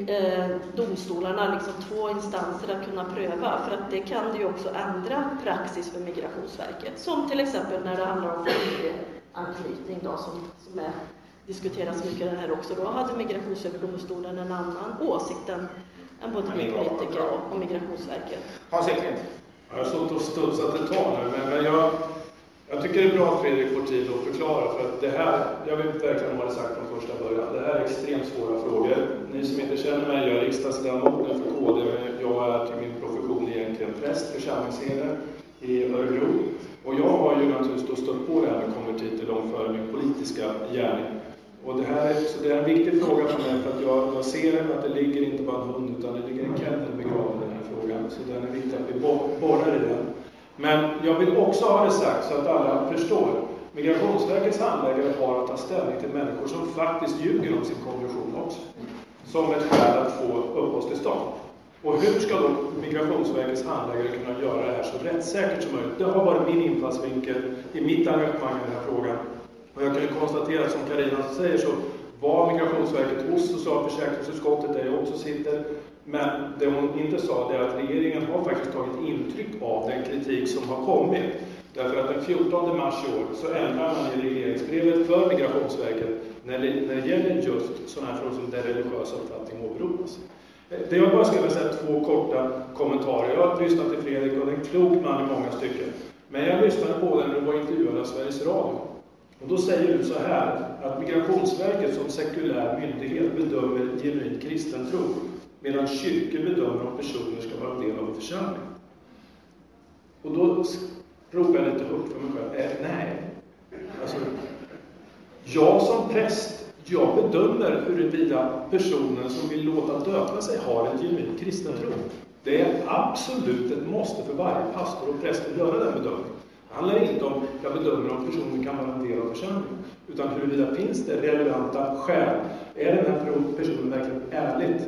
G: eh, domstolarna, liksom två instanser att kunna pröva, för att det kan ju också ändra praxis för Migrationsverket, som till exempel när det handlar om familjeanknytning då, som, som är, diskuteras mycket här också. Då hade Migrationsöverdomstolen en annan åsikt än än både vi politiker och Migrationsverket.
B: Hans Eklind?
C: Jag har stått och studsat ett tag nu, men, jag, jag tycker det är bra att Fredrik får tid att förklara, för att det här, jag vill verkligen ha det sagt från första början, det här är extremt svåra frågor. Ni som inte känner mig, jag är riksdagsledamot nu för KD, men jag är till min profession egentligen präst, församlingsledare i Örebro. Och jag har ju naturligtvis då stött på det här med konvertiter långt före min politiska gärning. Och det här är, så det är en viktig fråga för mig, för att jag, jag ser att det ligger inte bara en hund, utan det ligger en kennel begraven i den här frågan. Så den är viktig att vi borrar i den. Men jag vill också ha det sagt så att alla förstår. Migrationsverkets handläggare har att ta ställning till människor som faktiskt ljuger om sin konversion också. Som ett skäl att få uppehållstillstånd. Och hur ska då Migrationsverkets handläggare kunna göra det här så rättssäkert som möjligt? Det har varit min infallsvinkel i mitt engagemang i den här frågan. Och jag kan ju konstatera att som Carina säger så var Migrationsverket hos socialförsäkringsutskottet, där jag också sitter. Men det hon inte sa, det är att regeringen har faktiskt tagit intryck av den kritik som har kommit. Därför att den 14 mars i år så ändrar man i regleringsbrevet för Migrationsverket när det, när det gäller just sådana här frågor som där religiös uppfattning åberopas. Det jag bara skulle vilja säga två korta kommentarer. Jag har lyssnat till Fredrik och det är en klok man i många stycken. Men jag lyssnade på den när du var intervjuad av Sveriges Radio. Och då säger du så här, att Migrationsverket som sekulär myndighet bedömer genuint kristen tro, medan kyrkor bedömer om personer ska vara en del av en församling. Och då ropar jag lite högt för mig själv, eh, nej. Alltså, jag som präst, jag bedömer huruvida personen som vill låta döpa sig har en genuin kristen tro. Det är absolut ett måste för varje pastor och präst att göra den bedömningen. Det handlar inte om, jag bedömer om personen kan vara en del av församlingen, utan huruvida finns det relevanta skäl. Är den här personen verkligen ärligt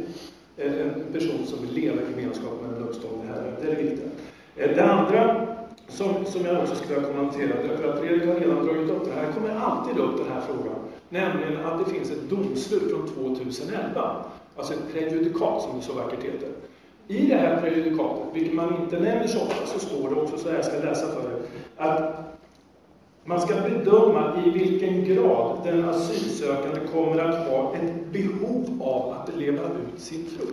C: en person som vill leva i gemenskap med den uppståndne Herren? Det är det viktiga. Eh, det andra som, som jag också skulle vilja kommentera, därför att Fredrik har redan dragit upp det här, kommer alltid upp den här frågan, nämligen att det finns ett domslut från 2011, alltså ett prejudikat som det så vackert heter. I det här prejudikatet, vilket man inte nämner så ofta, så står det också så här, jag ska läsa för er att man ska bedöma i vilken grad den asylsökande kommer att ha ett behov av att leva ut sin tro.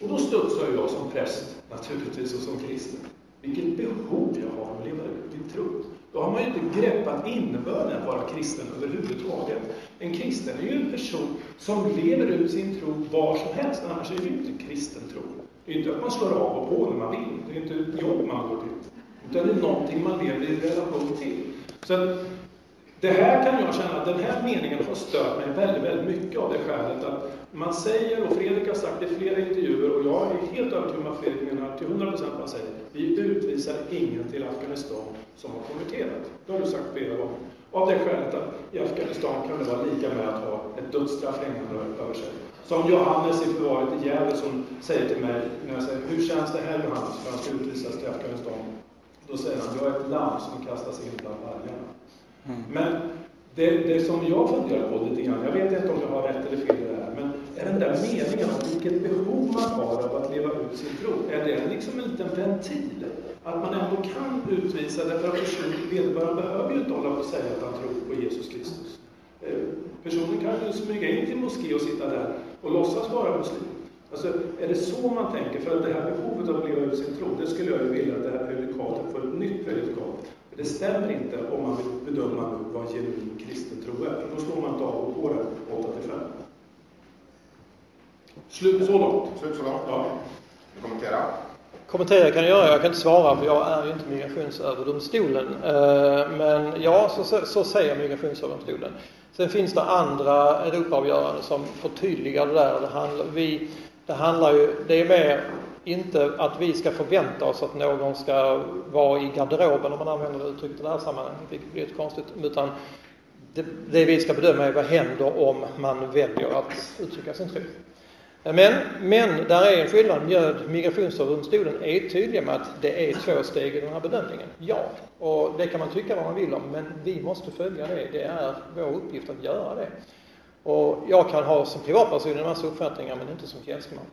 C: Och då studsar jag som präst, naturligtvis, och som kristen. Vilket behov jag har av att leva ut min tro. Då har man ju inte greppat innebörden att vara kristen överhuvudtaget. En kristen är ju en person som lever ut sin tro var som helst, annars är det ju inte kristen tro. Det är ju inte att man slår av och på när man vill, det är ju inte ett jobb man går till. Utan det är någonting man lever i relation till. Så det här kan jag känna, den här meningen har stört mig väldigt, väldigt mycket av det skälet att man säger, och Fredrik har sagt det i flera intervjuer, och jag är helt övertygad om att Fredrik menar till 100 procent vad han säger, vi utvisar ingen till Afghanistan som har konverterat. Det har du sagt flera gånger. Av det skälet att i Afghanistan kan det vara lika med att ha ett dödsstraff hängande över sig. Som Johannes i förvaret i Gävle som säger till mig, när jag säger, hur känns det här Johannes, för han ska utvisas till Afghanistan? Då säger han, jag är ett lamm som kastas in bland vargarna. Mm. Men det, det som jag funderar på lite grann, jag vet inte om jag har rätt eller fel i det här, men är den där meningen om vilket behov man har av att leva ut sin tro, är det liksom en liten ventil? Att man ändå kan utvisa, därför att vederbörande behöver ju inte hålla på och säga att han tror på Jesus Kristus. Eh, personen kan ju smyga in till moské och sitta där och låtsas vara muslim. Alltså, är det så man tänker? För att det här behovet av att leva ut sin tro, det skulle jag ju vilja att det här prejudikatet får ett nytt prejudikat. Det stämmer inte om man vill bedöma vad genuin kristen tro är, för då slår man inte av och på den 8 till 5. Slut så långt.
B: Slut så långt? Ja. Kommentera?
E: Kommentera kan jag göra, jag kan inte svara för jag är ju inte Migrationsöverdomstolen. Eh, men ja, så, så säger Migrationsöverdomstolen. Sen finns det andra Europaavgöranden som förtydligar det där. Det handlar, vi, det handlar ju, det är mer inte att vi ska förvänta oss att någon ska vara i garderoben om man använder det uttrycket i det här sammanhanget, vilket blir lite konstigt. Utan det, det vi ska bedöma är vad händer om man väljer att uttrycka sin tro. Men, men där är en skillnad. Migrationsöverdomstolen är tydlig med att det är två steg i den här bedömningen. Ja, och det kan man tycka vad man vill om, men vi måste följa det. Det är vår uppgift att göra det. Och jag kan ha som privatperson en massa uppfattningar, men inte som tjänsteman.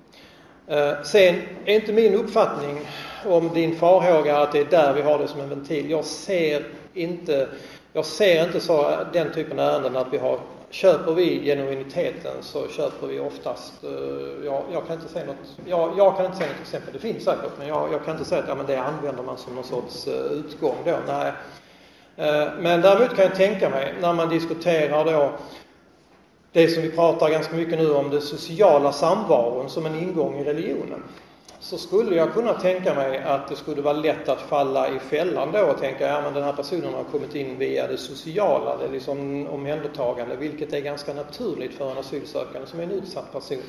E: Eh, sen är inte min uppfattning om din farhåga att det är där vi har det som en ventil. Jag ser inte, jag ser inte så, den typen av ärenden att vi har Köper vi genuiniteten så köper vi oftast, eh, jag, jag kan inte säga något, jag, jag, kan inte säga något exempel, det finns säkert, men jag, jag kan inte säga att ja, men det använder man som någon sorts eh, utgång då. Nej. Men däremot kan jag tänka mig när man diskuterar då det som vi pratar ganska mycket nu om, den sociala samvaron som en ingång i religionen. Så skulle jag kunna tänka mig att det skulle vara lätt att falla i fällan då och tänka, ja men den här personen har kommit in via det sociala, det är liksom omhändertagande, vilket är ganska naturligt för en asylsökande som är en utsatt person.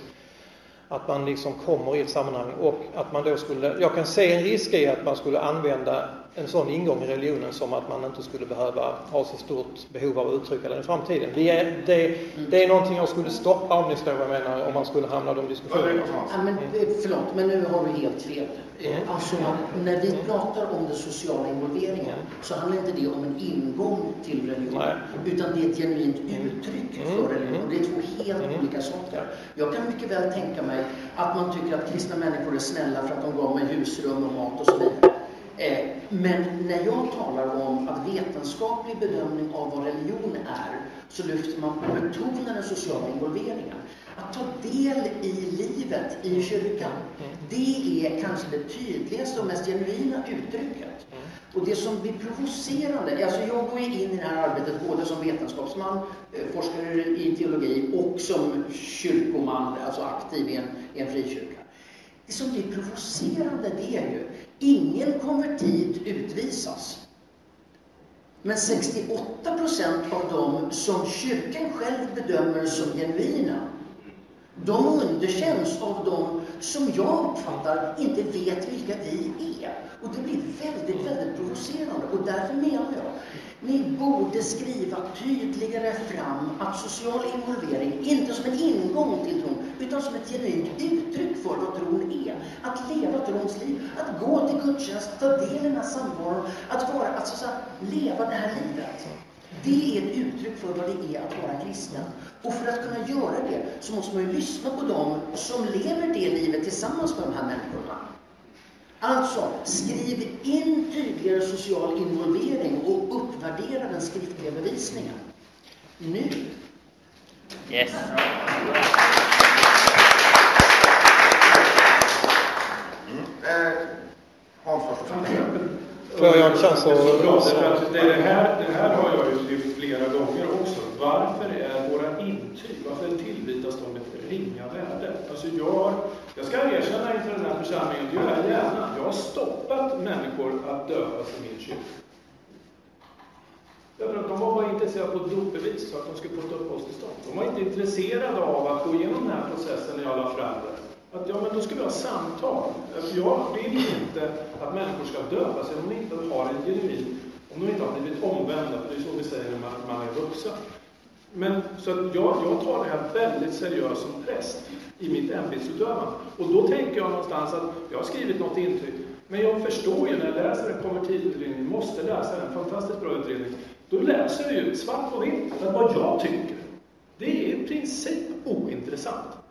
E: Att man liksom kommer i ett sammanhang och att man då skulle, jag kan se en risk i att man skulle använda en sån ingång i religionen som att man inte skulle behöva ha så stort behov av att uttrycka den i framtiden. Det är, det, det är någonting jag skulle stoppa om ni förstår vad jag menar, om man skulle hamna i de diskussionerna.
D: Ja, men, eh, förlåt, men nu har du helt fel. Eh, mm. Alltså, när vi pratar om den sociala involveringen så handlar inte det om en ingång till religion, utan det är ett genuint uttryck mm. för religion. Det är två helt mm. olika saker. Jag kan mycket väl tänka mig att man tycker att kristna människor är snälla för att de gav mig husrum och mat och så vidare. Eh, men när jag talar om att vetenskaplig bedömning av vad religion är, så lyfter man på betonar den sociala involveringen. Att ta del i livet i kyrkan, det är kanske det tydligaste och mest genuina uttrycket. Och det som blir provocerande, alltså jag går in i det här arbetet både som vetenskapsman, eh, forskare i teologi och som kyrkoman, alltså aktiv i en, i en frikyrka. Det som blir provocerande det är ju, ingen konvertit utvisas. Men 68 procent av dem som kyrkan själv bedömer som genuina, de underkänns av dem som jag uppfattar inte vet vilka vi är. Och det blir väldigt, väldigt provocerande. Och därför menar jag, ni borde skriva tydligare fram att social involvering, inte som en ingång till utan som ett genuint uttryck för vad tron är. Att leva trons liv, att gå till gudstjänst, ta del i den här samvaron, att vara, alltså så här, leva det här livet. Alltså. Det är ett uttryck för vad det är att vara kristen. Och för att kunna göra det så måste man ju lyssna på dem som lever det livet tillsammans med de här människorna. Alltså, skriv in tydligare social involvering och uppvärdera den skriftliga bevisningen. Nu.
F: Yes.
B: Eh, Hans Gustafsson.
E: Får jag en chans
C: Det är så bra,
E: att...
C: att det, det, här, det här har jag ju lyft flera gånger också. Varför är våra intyg, varför tillvitas de ett ringa värde? Alltså jag, jag ska erkänna inför den här församlingen, det gör jag gärna. Jag har stoppat människor att döpas i min kyrka. Därför att de var bara intresserade av ett dopbevis så att de skulle få ett uppehållstillstånd. De var inte intresserade av att gå igenom den här processen när jag la fram det. Att ja, men då ska vi ha samtal. Alltså, jag vill inte att människor ska döpa sig om de inte har en genuin, om de inte har blivit omvända, för det är så vi säger när man, man är vuxen. Men så att jag, jag tar det här väldigt seriöst som präst i mitt ämbetsutövande. Och då tänker jag någonstans att jag har skrivit något intyg, men jag förstår ju när jag läser en konvertitutredning, måste läsa en fantastiskt bra utredning, då läser jag ju svart på vitt att vad jag tycker, det är i princip ointressant.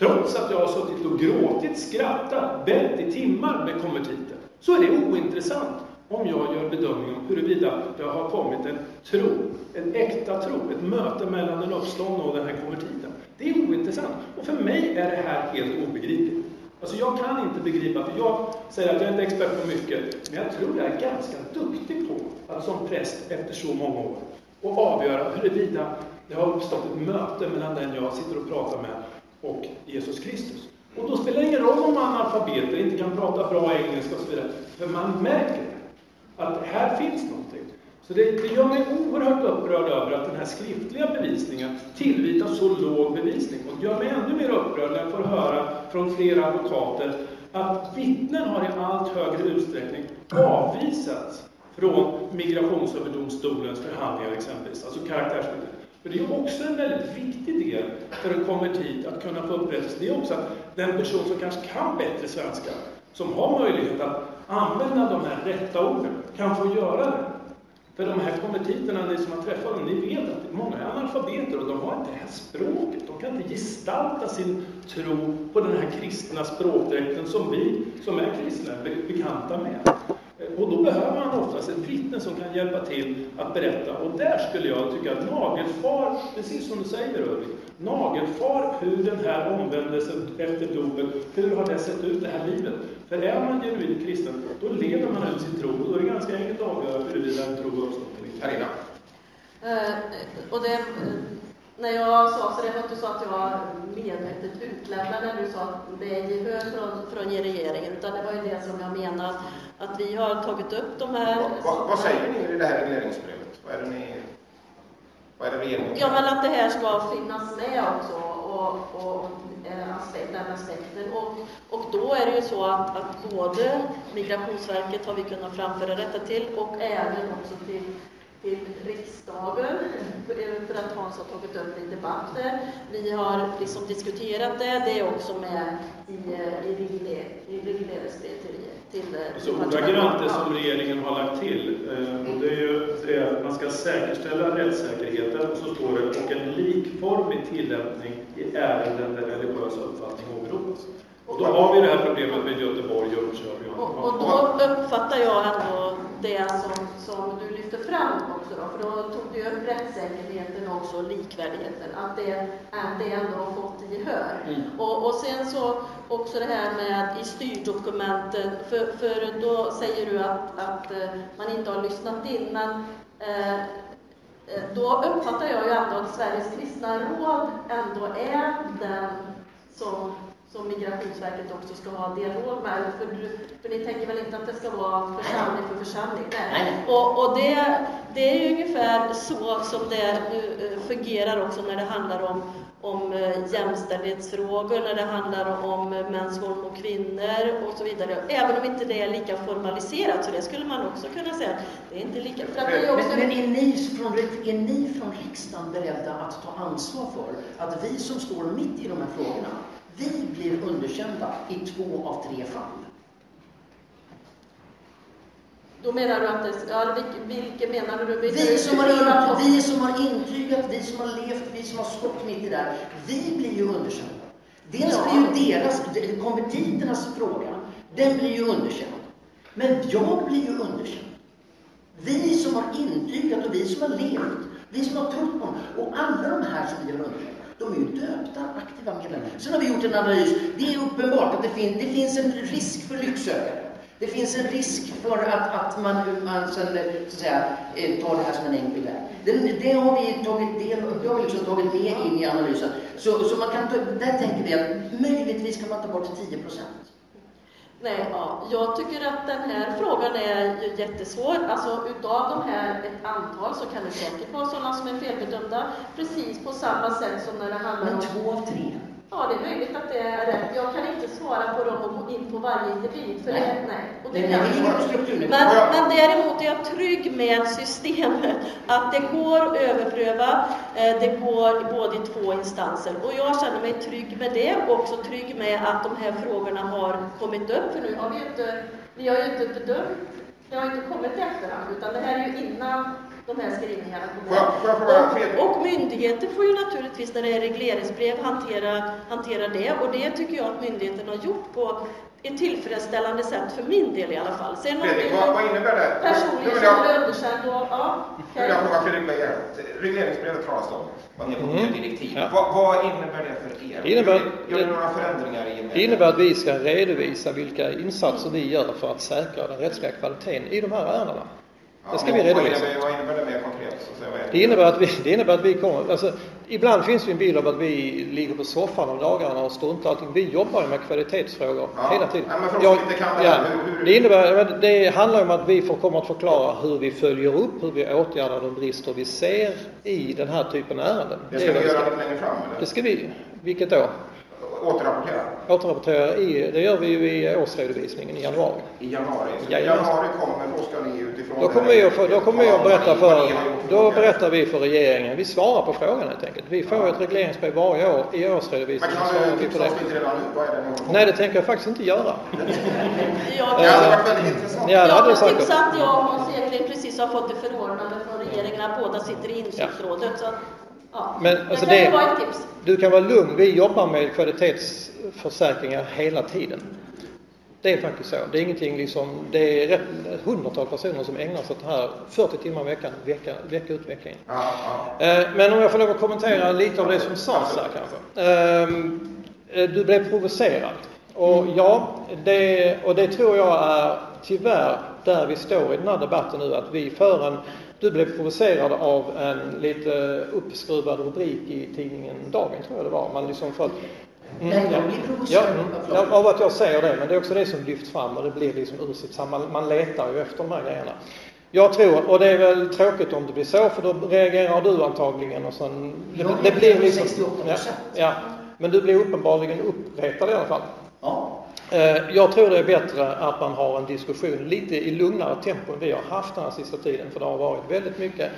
C: Trots att jag har suttit och gråtit, skrattat, bett i timmar med konvertiten, så är det ointressant om jag gör bedömningen om huruvida det har kommit en tro, en äkta tro, ett möte mellan den uppståndne och den här konvertiten. Det är ointressant. Och för mig är det här helt obegripligt. Alltså jag kan inte begripa, för jag säger att jag är inte expert på mycket, men jag tror jag är ganska duktig på att som präst efter så många år och avgöra huruvida det har uppstått ett möte mellan den jag sitter och pratar med och Jesus Kristus. Och då spelar det ingen roll om man är analfabeter inte kan prata bra engelska och så vidare, för man märker att här finns någonting. Så det, det gör mig oerhört upprörd över att den här skriftliga bevisningen tillvitas så låg bevisning. Och det gör mig ännu mer upprörd när jag får höra från flera advokater att vittnen har i allt högre utsträckning avvisats från Migrationsöverdomstolens förhandlingar exempelvis, alltså karaktärsvittnen. För det är också en väldigt viktig del för en konvertit att kunna få upprättelse. Det är också att den person som kanske kan bättre svenska, som har möjlighet att använda de här rätta orden, kan få göra det. För de här konvertiterna, ni som har träffat dem, ni vet att många är analfabeter och de har inte det här språket. De kan inte gestalta sin tro på den här kristna språkdräkten som vi som är kristna är bekanta med. Och då behöver man oftast ett vittne som kan hjälpa till att berätta. Och där skulle jag tycka att nagelfar, precis som du säger Ulrik, nagelfar hur den här omvändelsen efter dopen, hur har det sett ut det här livet? För är man genuint kristen, då lever man ut sin tro och då är det ganska enkelt att avgöra huruvida en tro eller inte.
B: Carina.
G: Eh, och det, när jag sa, så det var inte så att jag medvetet utlämnade när du sa att det är gehör från, från regeringen, utan det var ju det som jag menade, att vi har tagit upp de här...
B: Vad, vad, vad säger ni i det här regleringsbrevet? Vad är det ni... Vad är det regeringen
G: Ja, men att det här ska finnas med också, och, och eh, aspekt, den aspekten. Och, och då är det ju så att, att både Migrationsverket har vi kunnat framföra detta till, och även också till till riksdagen för att Hans har tagit upp det i debatter. Vi har liksom diskuterat det. Det är också med i, i regleringsbrev till, till
C: Så ordagrant det som regeringen har lagt till, eh, och det är ju det att man ska säkerställa rättssäkerheten, och så står det, och en likformig tillämpning i ärenden där religiös uppfattning åberopas. Och då har vi det här problemet med Göteborg, Jönköping
G: och, och då uppfattar jag ändå det som, som du lyfter fram också då, för då tog du upp rättssäkerheten och också likvärdigheten, att det, att det ändå har fått gehör. Mm. Och, och sen så också det här med i styrdokumenten, för, för då säger du att, att eh, man inte har lyssnat in, men eh, då uppfattar jag ju ändå att Sveriges kristna råd ändå är den som som Migrationsverket också ska ha dialog med. För, för ni tänker väl inte att det ska vara församling för församling? Nej. Och, och det, det är ju ungefär så som det eh, fungerar också när det handlar om, om eh, jämställdhetsfrågor, när det handlar om mäns våld mot kvinnor och så vidare. Även om inte det är lika formaliserat, så det skulle man också kunna säga. Det är inte lika... För att det är också...
D: men, men är, ni från, är ni från riksdagen beredda att ta ansvar för att vi som står mitt i de här frågorna vi blir underkända i två av tre fall.
G: Då menar du att det, ja, vilken menar du? Vilka
D: vi, som har in, vi som har intygat, vi som har levt, vi som har stått mitt i det här, vi blir ju underkända. Dels ja. blir ju deras, konvertiternas fråga, den blir ju underkänd. Men jag blir ju underkänd. Vi som har intygat och vi som har levt, vi som har trott på honom och alla de här som vi har underkänt, de är ju döpta aktiva medlemmar. Sen har vi gjort en analys. Det är uppenbart att det, fin det finns en risk för lycksökare. Det finns en risk för att, att man, man sen, eh, så att säga, eh, tar det här som en enkel väg. Det, det, har vi tagit del det har vi liksom tagit med in i analysen. Så, så man kan, där tänker vi att möjligtvis kan man ta bort 10 procent.
G: Nej, ja, jag tycker att den här frågan är jättesvår. Alltså utav de här ett antal så kan det säkert vara sådana som är felbedömda, precis på samma sätt som när det handlar
D: Men
G: om...
D: två av tre?
G: Ja, det är möjligt att det är rätt. Jag kan inte svara på dem och gå in på varje individ, för
D: Nej.
G: det, nej. Och det
D: Nej.
G: Men, men däremot är jag trygg med systemet, att det går att överpröva, eh, det går både i två instanser. Och jag känner mig trygg med det och också trygg med att de här frågorna har kommit upp, för nu har vi inte, vi har ju inte bedömt, det har inte kommit i efterhand, utan det här är ju innan de här skrivningarna
B: Får jag- får jag fråga
G: kommer. Och, och myndigheter får ju naturligtvis när det är regleringsbrev hantera, hantera det, och det tycker jag att myndigheten har gjort på ett tillfredsställande sätt, för min del i alla fall. Sen
B: Fredrik, vad, vad innebär det?
G: Personligen som
B: jag,
G: är underkänd och, ja,
B: nu vill jag fråga Fredrik Beijer. Regleringsbrevet talas det om. Vad ni
E: Mm.
B: mm. direktiv.
E: Ja.
B: Vad, vad innebär det för er?
E: Det innebär-
B: gör ni några förändringar i
E: Det innebär att vi ska redovisa vilka insatser vi gör för att säkra den rättsliga kvaliteten i de här ärendena. Det ska vi
B: vad
E: redovisa.
B: innebär, vad innebär det mer konkret? Så att säga, vad
E: Det innebär att vi, det innebär att vi kommer, alltså, ibland finns det en bild av att vi ligger på soffan om dagarna och struntar i allting. Vi jobbar ju med kvalitetsfrågor
B: Ja.
E: hela tiden.
B: Ja, men för som inte kan det
E: ja,
B: hur- hur-
E: det innebär, det handlar om att vi får, kommer att förklara hur vi följer upp, hur vi åtgärdar de brister vi ser i den här typen av ärenden.
B: Det ska
E: vad
B: ni
E: vi
B: göra lite längre fram, eller?
E: Det ska vi, vilket då?
B: Återrapportera
E: Återrapportera i, det gör vi ju i årsredovisningen i januari.
B: i januari. Så i januari kommer, då ska ni utifrån...
E: Då kommer vi att, då kommer vi att berätta för, då berättar vi för regeringen. Vi svarar på frågan helt enkelt. Vi får ett regleringsbrev varje år. I
B: Men
E: årsredovisningen
B: kan
E: svarar
B: du tipsa oss lite redan nu? Vad är det ni?
E: Nej, det tänker jag faktiskt inte göra.
G: Jag,
B: Det hade varit väldigt intressant.
E: Ja, det
G: jag
E: hade det
G: kan tipsa att jag och Hans Eklind precis har fått ett förordnande från regeringen att båda sitter i insynsrådet. Så, ja.
E: Men,
G: det
E: alltså, det-
G: vara ett tips.
E: Du kan vara lugn. Vi jobbar med kvalitetsförsäkringar hela tiden. Det är faktiskt så. Det är ingenting liksom, det är rätt, hundratals personer som ägnar sig åt det här 40 timmar i veckan, vecka, vecka ut vecka in.
B: Ja, ja.
E: Eh, Men om jag får lov att kommentera lite av det som sades här kanske. Ehm, eh, Du blev provocerad. Och ja, det, och det tror jag är tyvärr där vi står i den här debatten nu, att vi för en du blev provocerad av en lite uppskruvad rubrik i tidningen Dagen, tror jag det var. Man liksom för att,
D: Nej, jag
E: ja.
D: blir provocerad
E: mm, ja,
D: frågan.
E: av att jag säger det, men det är också det som lyfts fram och det blir liksom ur sitt sammanhang. Man letar ju efter de här grejerna. Jag tror, och det är väl tråkigt om det blir så, för då reagerar du antagligen och sen... Det, det blir liksom...
D: 68%.
E: Ja, ja, men du blir uppenbarligen uppretad i alla fall.
D: Ja.
E: Eh, jag tror det är bättre att man har en diskussion lite i lugnare tempo än vi har haft den här sista tiden, för det har varit väldigt mycket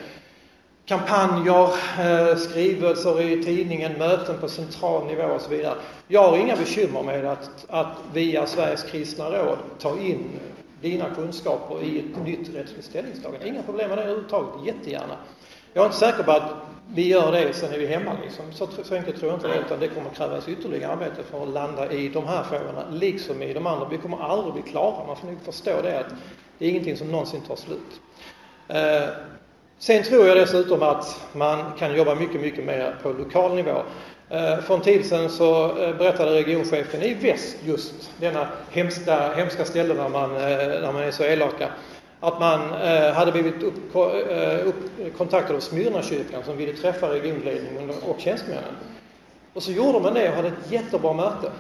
E: kampanjer, eh, skrivelser i tidningen, möten på central nivå och så vidare. Jag har inga bekymmer med att, att via Sveriges kristna råd ta in dina kunskaper i ett nytt rättsligt ställningstagande. Inga problem med det överhuvudtaget, jättegärna. Jag är inte säker på att vi gör det, sen är vi hemma liksom. Så, så enkelt tror jag inte det, utan det kommer krävas ytterligare arbete för att landa i de här frågorna, liksom i de andra. Vi kommer aldrig bli klara, man får nog förstå det, att det är ingenting som någonsin tar slut. Eh, Sen tror jag dessutom att man kan jobba mycket, mycket mer på lokal nivå. Eh, För en tid sedan så eh, berättade regionchefen i väst just denna hemska, hemska ställe där man, eh, där man är så elaka, att man eh, hade blivit upp, eh, upp, kontaktad av Smyrnakyrkan som ville träffa regionledningen och tjänstemännen. Och så gjorde man det och hade ett jättebra möte.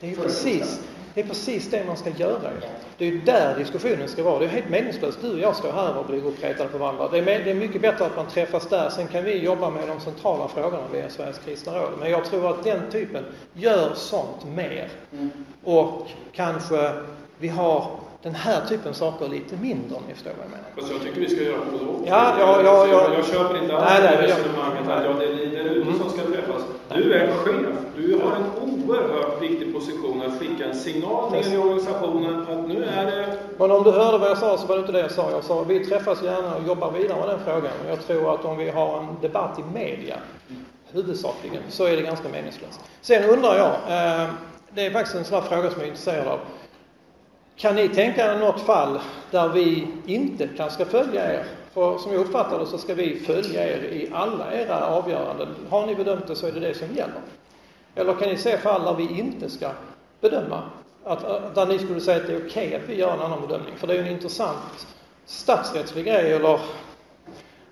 E: Det är precis, det är precis det man ska göra. Det är ju där diskussionen ska vara. Det är helt meningslöst. Du och jag står här och blir uppretade på varandra. Det är, med, det är mycket bättre att man träffas där. Sen kan vi jobba med de centrala frågorna via Sveriges kristna råd. Men jag tror att den typen gör sånt mer.
D: Mm.
E: Och kanske vi har den här typen av saker lite mindre om ni förstår vad jag menar.
C: Fast jag tycker vi ska göra både och.
E: Ja, ja, ja, ja.
C: Jag köper inte alls
E: Nej, nej,
C: här
E: jag-
C: resonemanget att ja, det är där ute som ska träffas. Du är chef. Du har en oerhört viktig position att skicka en signal ner i organisationen att nu är det
E: Men om du hörde vad jag sa så var det inte det jag sa. Jag sa vi träffas gärna och jobbar vidare med den frågan. Jag tror att om vi har en debatt i media, huvudsakligen, så är det ganska meningslöst. Sen undrar jag, eh, det är faktiskt en sån här fråga som jag är intresserad av kan ni tänka er något fall där vi inte kan ska följa er? För som jag uppfattar det så ska vi följa er i alla era avgöranden. Har ni bedömt det så är det det som gäller. Eller kan ni se fall där vi inte ska bedöma? Att, eh, där ni skulle säga att det är okej okay att vi gör en annan bedömning? För det är ju en intressant statsrättslig grej eller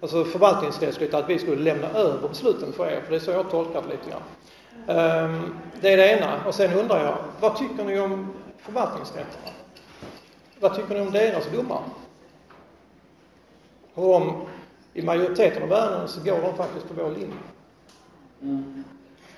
E: alltså förvaltningsrättsligt att vi skulle lämna över besluten för er. För det är så jag tolkar det lite grann. Um, det är det ena. Och sen undrar jag, vad tycker ni om förvaltningsrätterna? Vad tycker ni om deras domar? Och om, i majoriteten av ärendena så går de faktiskt på vår linje.
D: Mm.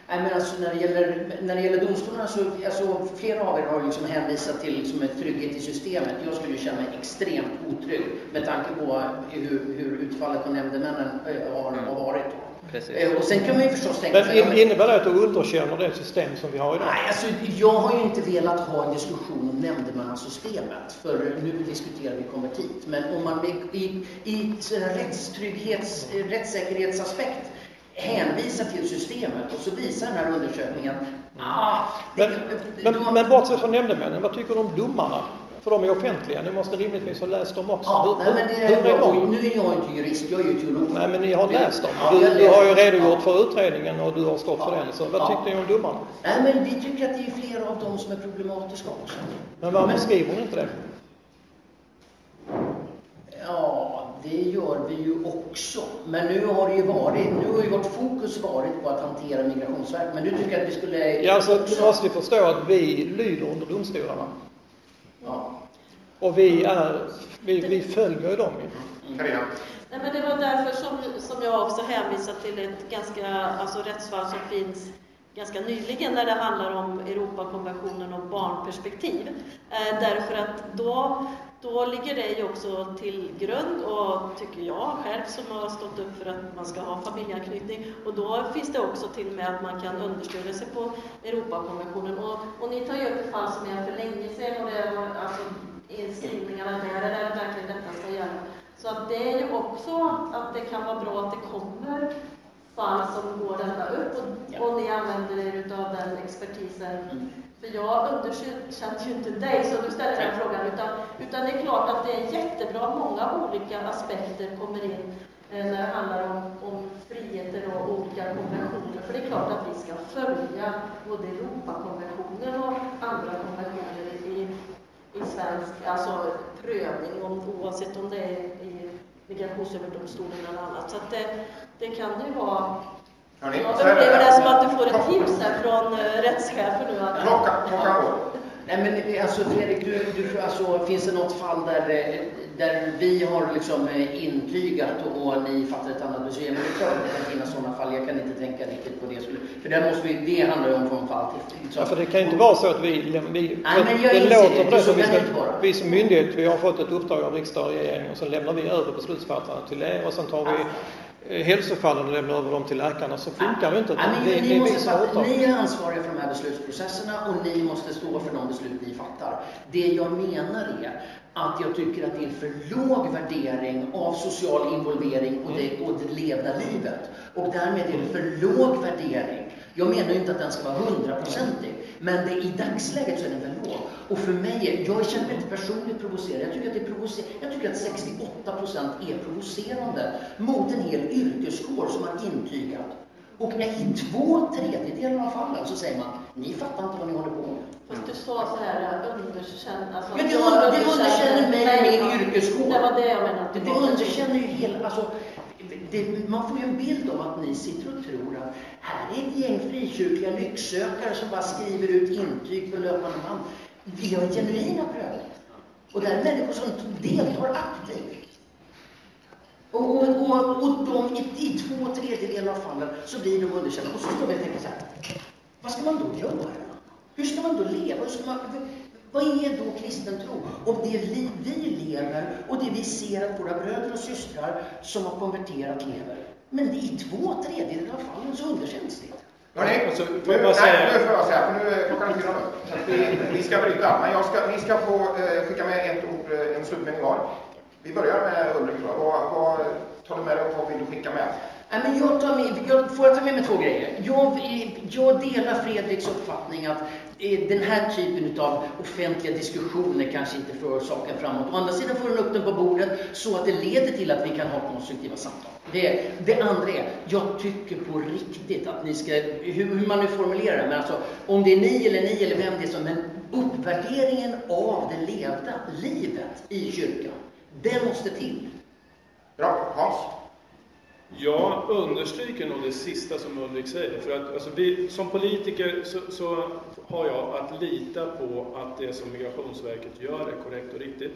D: Nej, men alltså när det gäller, när det gäller domstolarna så, alltså flera av er har liksom hänvisat till liksom en trygghet i systemet. Jag skulle känna mig extremt otrygg med tanke på hur, hur utfallet på nämndemännen eh, har, har varit. Precis. Eh, och sen kan man ju förstås tänka
E: sig... Men innebär det att du underkänner det system som vi har idag?
D: Nej, alltså jag har ju inte velat ha en diskussion om nämndemannasystemet, för nu diskuterar vi konvertit. Men om man i, i, rättstrygghets, rättssäkerhetsaspekt hänvisar till systemet och så visar den här undersökningen ah,
E: men, men, men bortsett från nämndemännen, vad tycker du om domarna? För de är offentliga, ni måste rimligtvis ha läst dem också.
D: Ja, hur, nej, men det, hur är de? Nu är jag inte jurist, jag är ju teolog.
E: Nej, men ni har läst dem. Ja, du, du har ju redogjort för utredningen och du har stått ja, för den. Så vad ja. tyckte ni om domarna?
D: Nej, men vi tycker att det är flera av dem som är problematiska också.
E: Men varför men, skriver ni inte det?
D: Ja, det gör vi ju också. Men nu har det ju varit, nu har ju vårt fokus varit på att hantera Migrationsverket. Men du tycker att vi skulle...
E: Ja, alltså du måste ju förstå att vi lyder under domstolarna. Ja. Och vi, är, vi, vi följer ju dem.
G: Carina? Nej, men det var därför som, som jag också hänvisade till ett ganska, alltså rättsfall som finns ganska nyligen när det handlar om Europakonventionen om barnperspektiv. Eh, därför att då, då ligger det ju också till grund, och tycker jag själv som har stått upp för att man ska ha familjeanknytning, och då finns det också till och med att man kan understödja sig på Europakonventionen. Och, och ni tar ju upp ett fall som är för länge sedan, och det var alltså skrivningarna där, är det verkligen detta ska gälla. Så att det är ju också att det kan vara bra att det kommer fall som går detta upp och, och ni använder er av den expertisen. För jag underkänner ju inte dig, så du ställer den frågan, utan, utan det är klart att det är jättebra, många olika aspekter kommer in eh, när det handlar om, om friheter och olika konventioner. För det är klart att vi ska följa både Europakonventionen och andra konventioner i, i svensk alltså prövning, om, oavsett om det är i Migrationsöverdomstolen eller annat. Så det, det kan ju vara Hörrni, jag upplever det som att du får ett tips här från uh, rättschefen nu. Att,
B: klockan, klockan går.
D: Nej men alltså Fredrik, du, du, alltså, finns det något fall där, eh, där vi har liksom eh, intygat och, och ni fattar ett annat beslut? Men det är klart att det kan finnas sådana fall. Jag kan inte tänka riktigt på det. För där måste vi, det handlar ju om från fall till
E: liksom. Ja, för det kan ju inte vara så att vi... vi Nej, men jag det låter på det som vi, ska, vi som myndighet, vi har fått ett uppdrag av riksdag och regering och så lämnar vi över beslutsfattarna till er och sen tar vi Eh, hälsofallen och lämnar över dem till läkarna så funkar det inte.
D: Ja, ni, ni, måste fatta, ni är ansvariga för de här beslutsprocesserna och ni måste stå för de beslut ni fattar. Det jag menar är att jag tycker att det är en för låg värdering av social involvering och det, och det levda livet. Och därmed är det för låg värdering. Jag menar ju inte att den ska vara hundraprocentig, men det, i dagsläget så är den för låg. Och för mig, jag känner mig inte personligt provocerad. Jag tycker att, det är provocer jag tycker att 68 procent är provocerande mot en hel yrkeskår som har intygat. Och i två tredjedelar av fallen så säger man, ni fattar inte vad ni håller på med.
G: Fast du sa så här, underkänn... Alltså,
D: ja, det, under, det underkänner mig och min yrkeskår.
G: Det var det jag menade.
D: Det, det underkänner ju hela... Alltså, det, man får ju en bild av att ni sitter och tror att här är ett gäng frikyrkliga lycksökare som bara skriver ut intyg på löpande band. Vi gör genuina prövningar. Och där är människor som deltar aktivt. Och, och, och, och de, i, i två tredjedelar av fallen så blir de underkända. Och så står vi och tänker så här, vad ska man då göra? Hur ska man då leva? Hur ska man, vad är då kristen tro? Om det liv vi lever och det vi ser att våra bröder och systrar som har konverterat lever. Men i två tredjedelar av fallen så underkänns det.
B: Alltså, nu, nej, nu får jag säga, för nu är klockan fyra vi, vi ska bryta, men jag ska, ni ska få eh, skicka med ett ord, eh, en slutmening var. Vi börjar med Ulrik. Vad, vad tar du med dig och vad vill du skicka med?
D: Nej, men jag, tar med, jag får jag ta med mig två grejer. Jag, jag delar Fredriks uppfattning att eh, den här typen av offentliga diskussioner kanske inte för saken framåt. Å andra sidan får den upp den på bordet så att det leder till att vi kan ha konstruktiva samtal. Det, det andra är, jag tycker på riktigt att ni ska, hur, hur man nu formulerar det, men alltså om det är ni eller ni eller vem det är som, men uppvärderingen av det levda livet i kyrkan, det måste till.
B: Bra. Hans?
C: Jag understryker nog det sista som Ulrik säger. För att alltså, vi, som politiker så, så, har jag att lita på att det som Migrationsverket gör är korrekt och riktigt.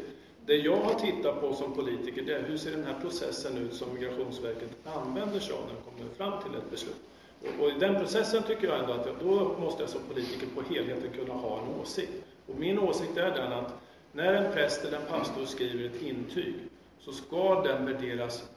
C: Det jag har tittat på som politiker det är hur ser den här processen ut som Migrationsverket använder sig av när de kommer fram till ett beslut. Och, och i den processen tycker jag ändå att jag, då måste jag som politiker på helheten kunna ha en åsikt. Och min åsikt är den att när en präst eller en pastor skriver ett intyg så ska den värderas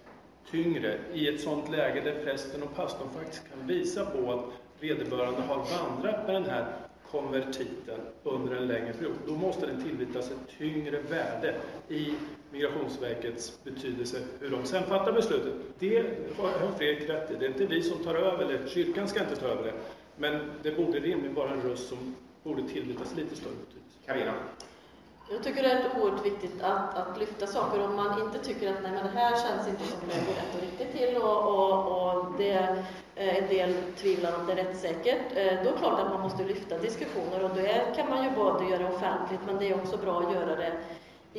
C: tyngre i ett sådant läge där prästen och pastorn faktiskt kan visa på att vederbörande har vandrat med den här konvertiten under en längre period. Då måste den tillvitas ett tyngre värde i Migrationsverkets betydelse, hur de sen fattar beslutet. Det har Fredrik rätt i. Det är inte vi som tar över, eller kyrkan ska inte ta över det. Men det borde rimligen vara en röst som borde tillvitas lite större betydelse.
B: Carina?
G: Jag tycker det är oerhört viktigt att, att lyfta saker om man inte tycker att nej, men det här känns inte som det går rätt och riktigt till och, och, och det är eh, en del tvivlar om det är rättssäkert. Eh, då är det klart att man måste lyfta diskussioner och det kan man ju både göra offentligt men det är också bra att göra det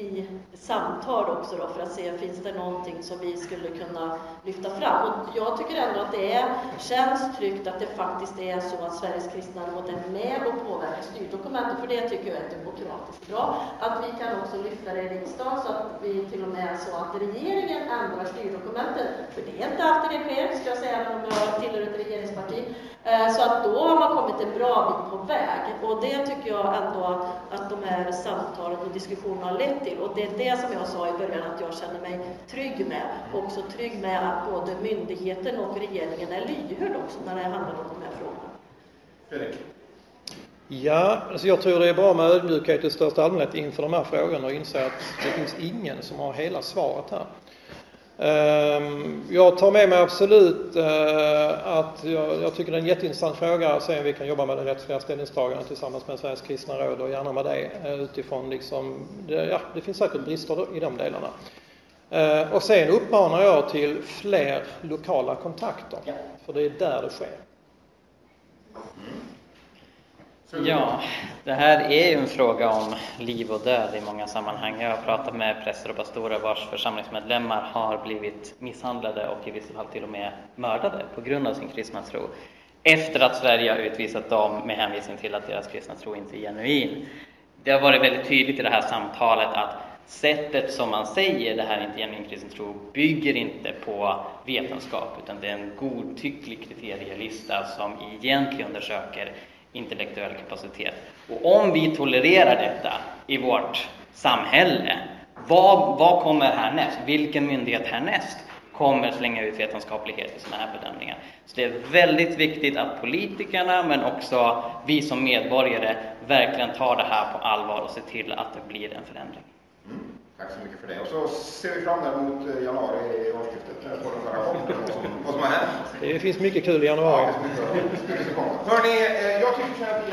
G: i samtal också då för att se finns det någonting som vi skulle kunna lyfta fram. Och jag tycker ändå att det är, känns tryggt att det faktiskt är så att Sveriges kristna råd är med och påverkar styrdokumentet, för det tycker jag är demokratiskt bra. Att vi kan också lyfta det i riksdagen så att vi till och med så att regeringen ändrar styrdokumentet. för det är inte alltid det sker, ska jag säga, även om jag tillhör ett regeringsparti. Eh, så att då har man kommit en bra bit på väg och det tycker jag ändå att, att de här samtalen och diskussionerna har lett till. Och det är det som jag sa i början att jag känner mig trygg med. Också trygg med att både myndigheten och regeringen är lyhörd också när det handlar om de här frågorna.
B: Fredrik?
E: Ja, alltså jag tror det är bra med ödmjukhet i största allmänhet inför de här frågorna och inse att det finns ingen som har hela svaret här. Ehm, jag tar med mig absolut eh, att jag, jag tycker det är en jätteintressant fråga att se om vi kan jobba med det rättsliga ställningstagandet tillsammans med Sveriges kristna råd och gärna med det eh, utifrån liksom, det, ja, det finns säkert brister i de delarna. Eh, och sen uppmanar jag till fler lokala kontakter, för det är där det sker.
F: Ja, det här är ju en fråga om liv och död i många sammanhang. Jag har pratat med präster och pastorer vars församlingsmedlemmar har blivit misshandlade och i vissa fall till och med mördade på grund av sin kristna tro. Efter att Sverige har utvisat dem med hänvisning till att deras kristna tro inte är genuin. Det har varit väldigt tydligt i det här samtalet att sättet som man säger det här är inte genuin kristen tro bygger inte på vetenskap utan det är en godtycklig kriterielista som egentligen undersöker intellektuell kapacitet. Och om vi tolererar detta i vårt samhälle, vad, vad kommer härnäst? Vilken myndighet härnäst kommer slänga ut vetenskaplighet i sådana här bedömningar? Så det är väldigt viktigt att politikerna, men också vi som medborgare, verkligen tar det här på allvar och ser till att det blir en förändring.
B: Tack så mycket för det. Och så ser vi fram emot eh, januari i årsskiftet när vi får den förra rapporten om vad som har hänt.
E: Det finns mycket kul i januari.
B: Ja, det mycket, som. Hörni, eh, jag tycker så här att vi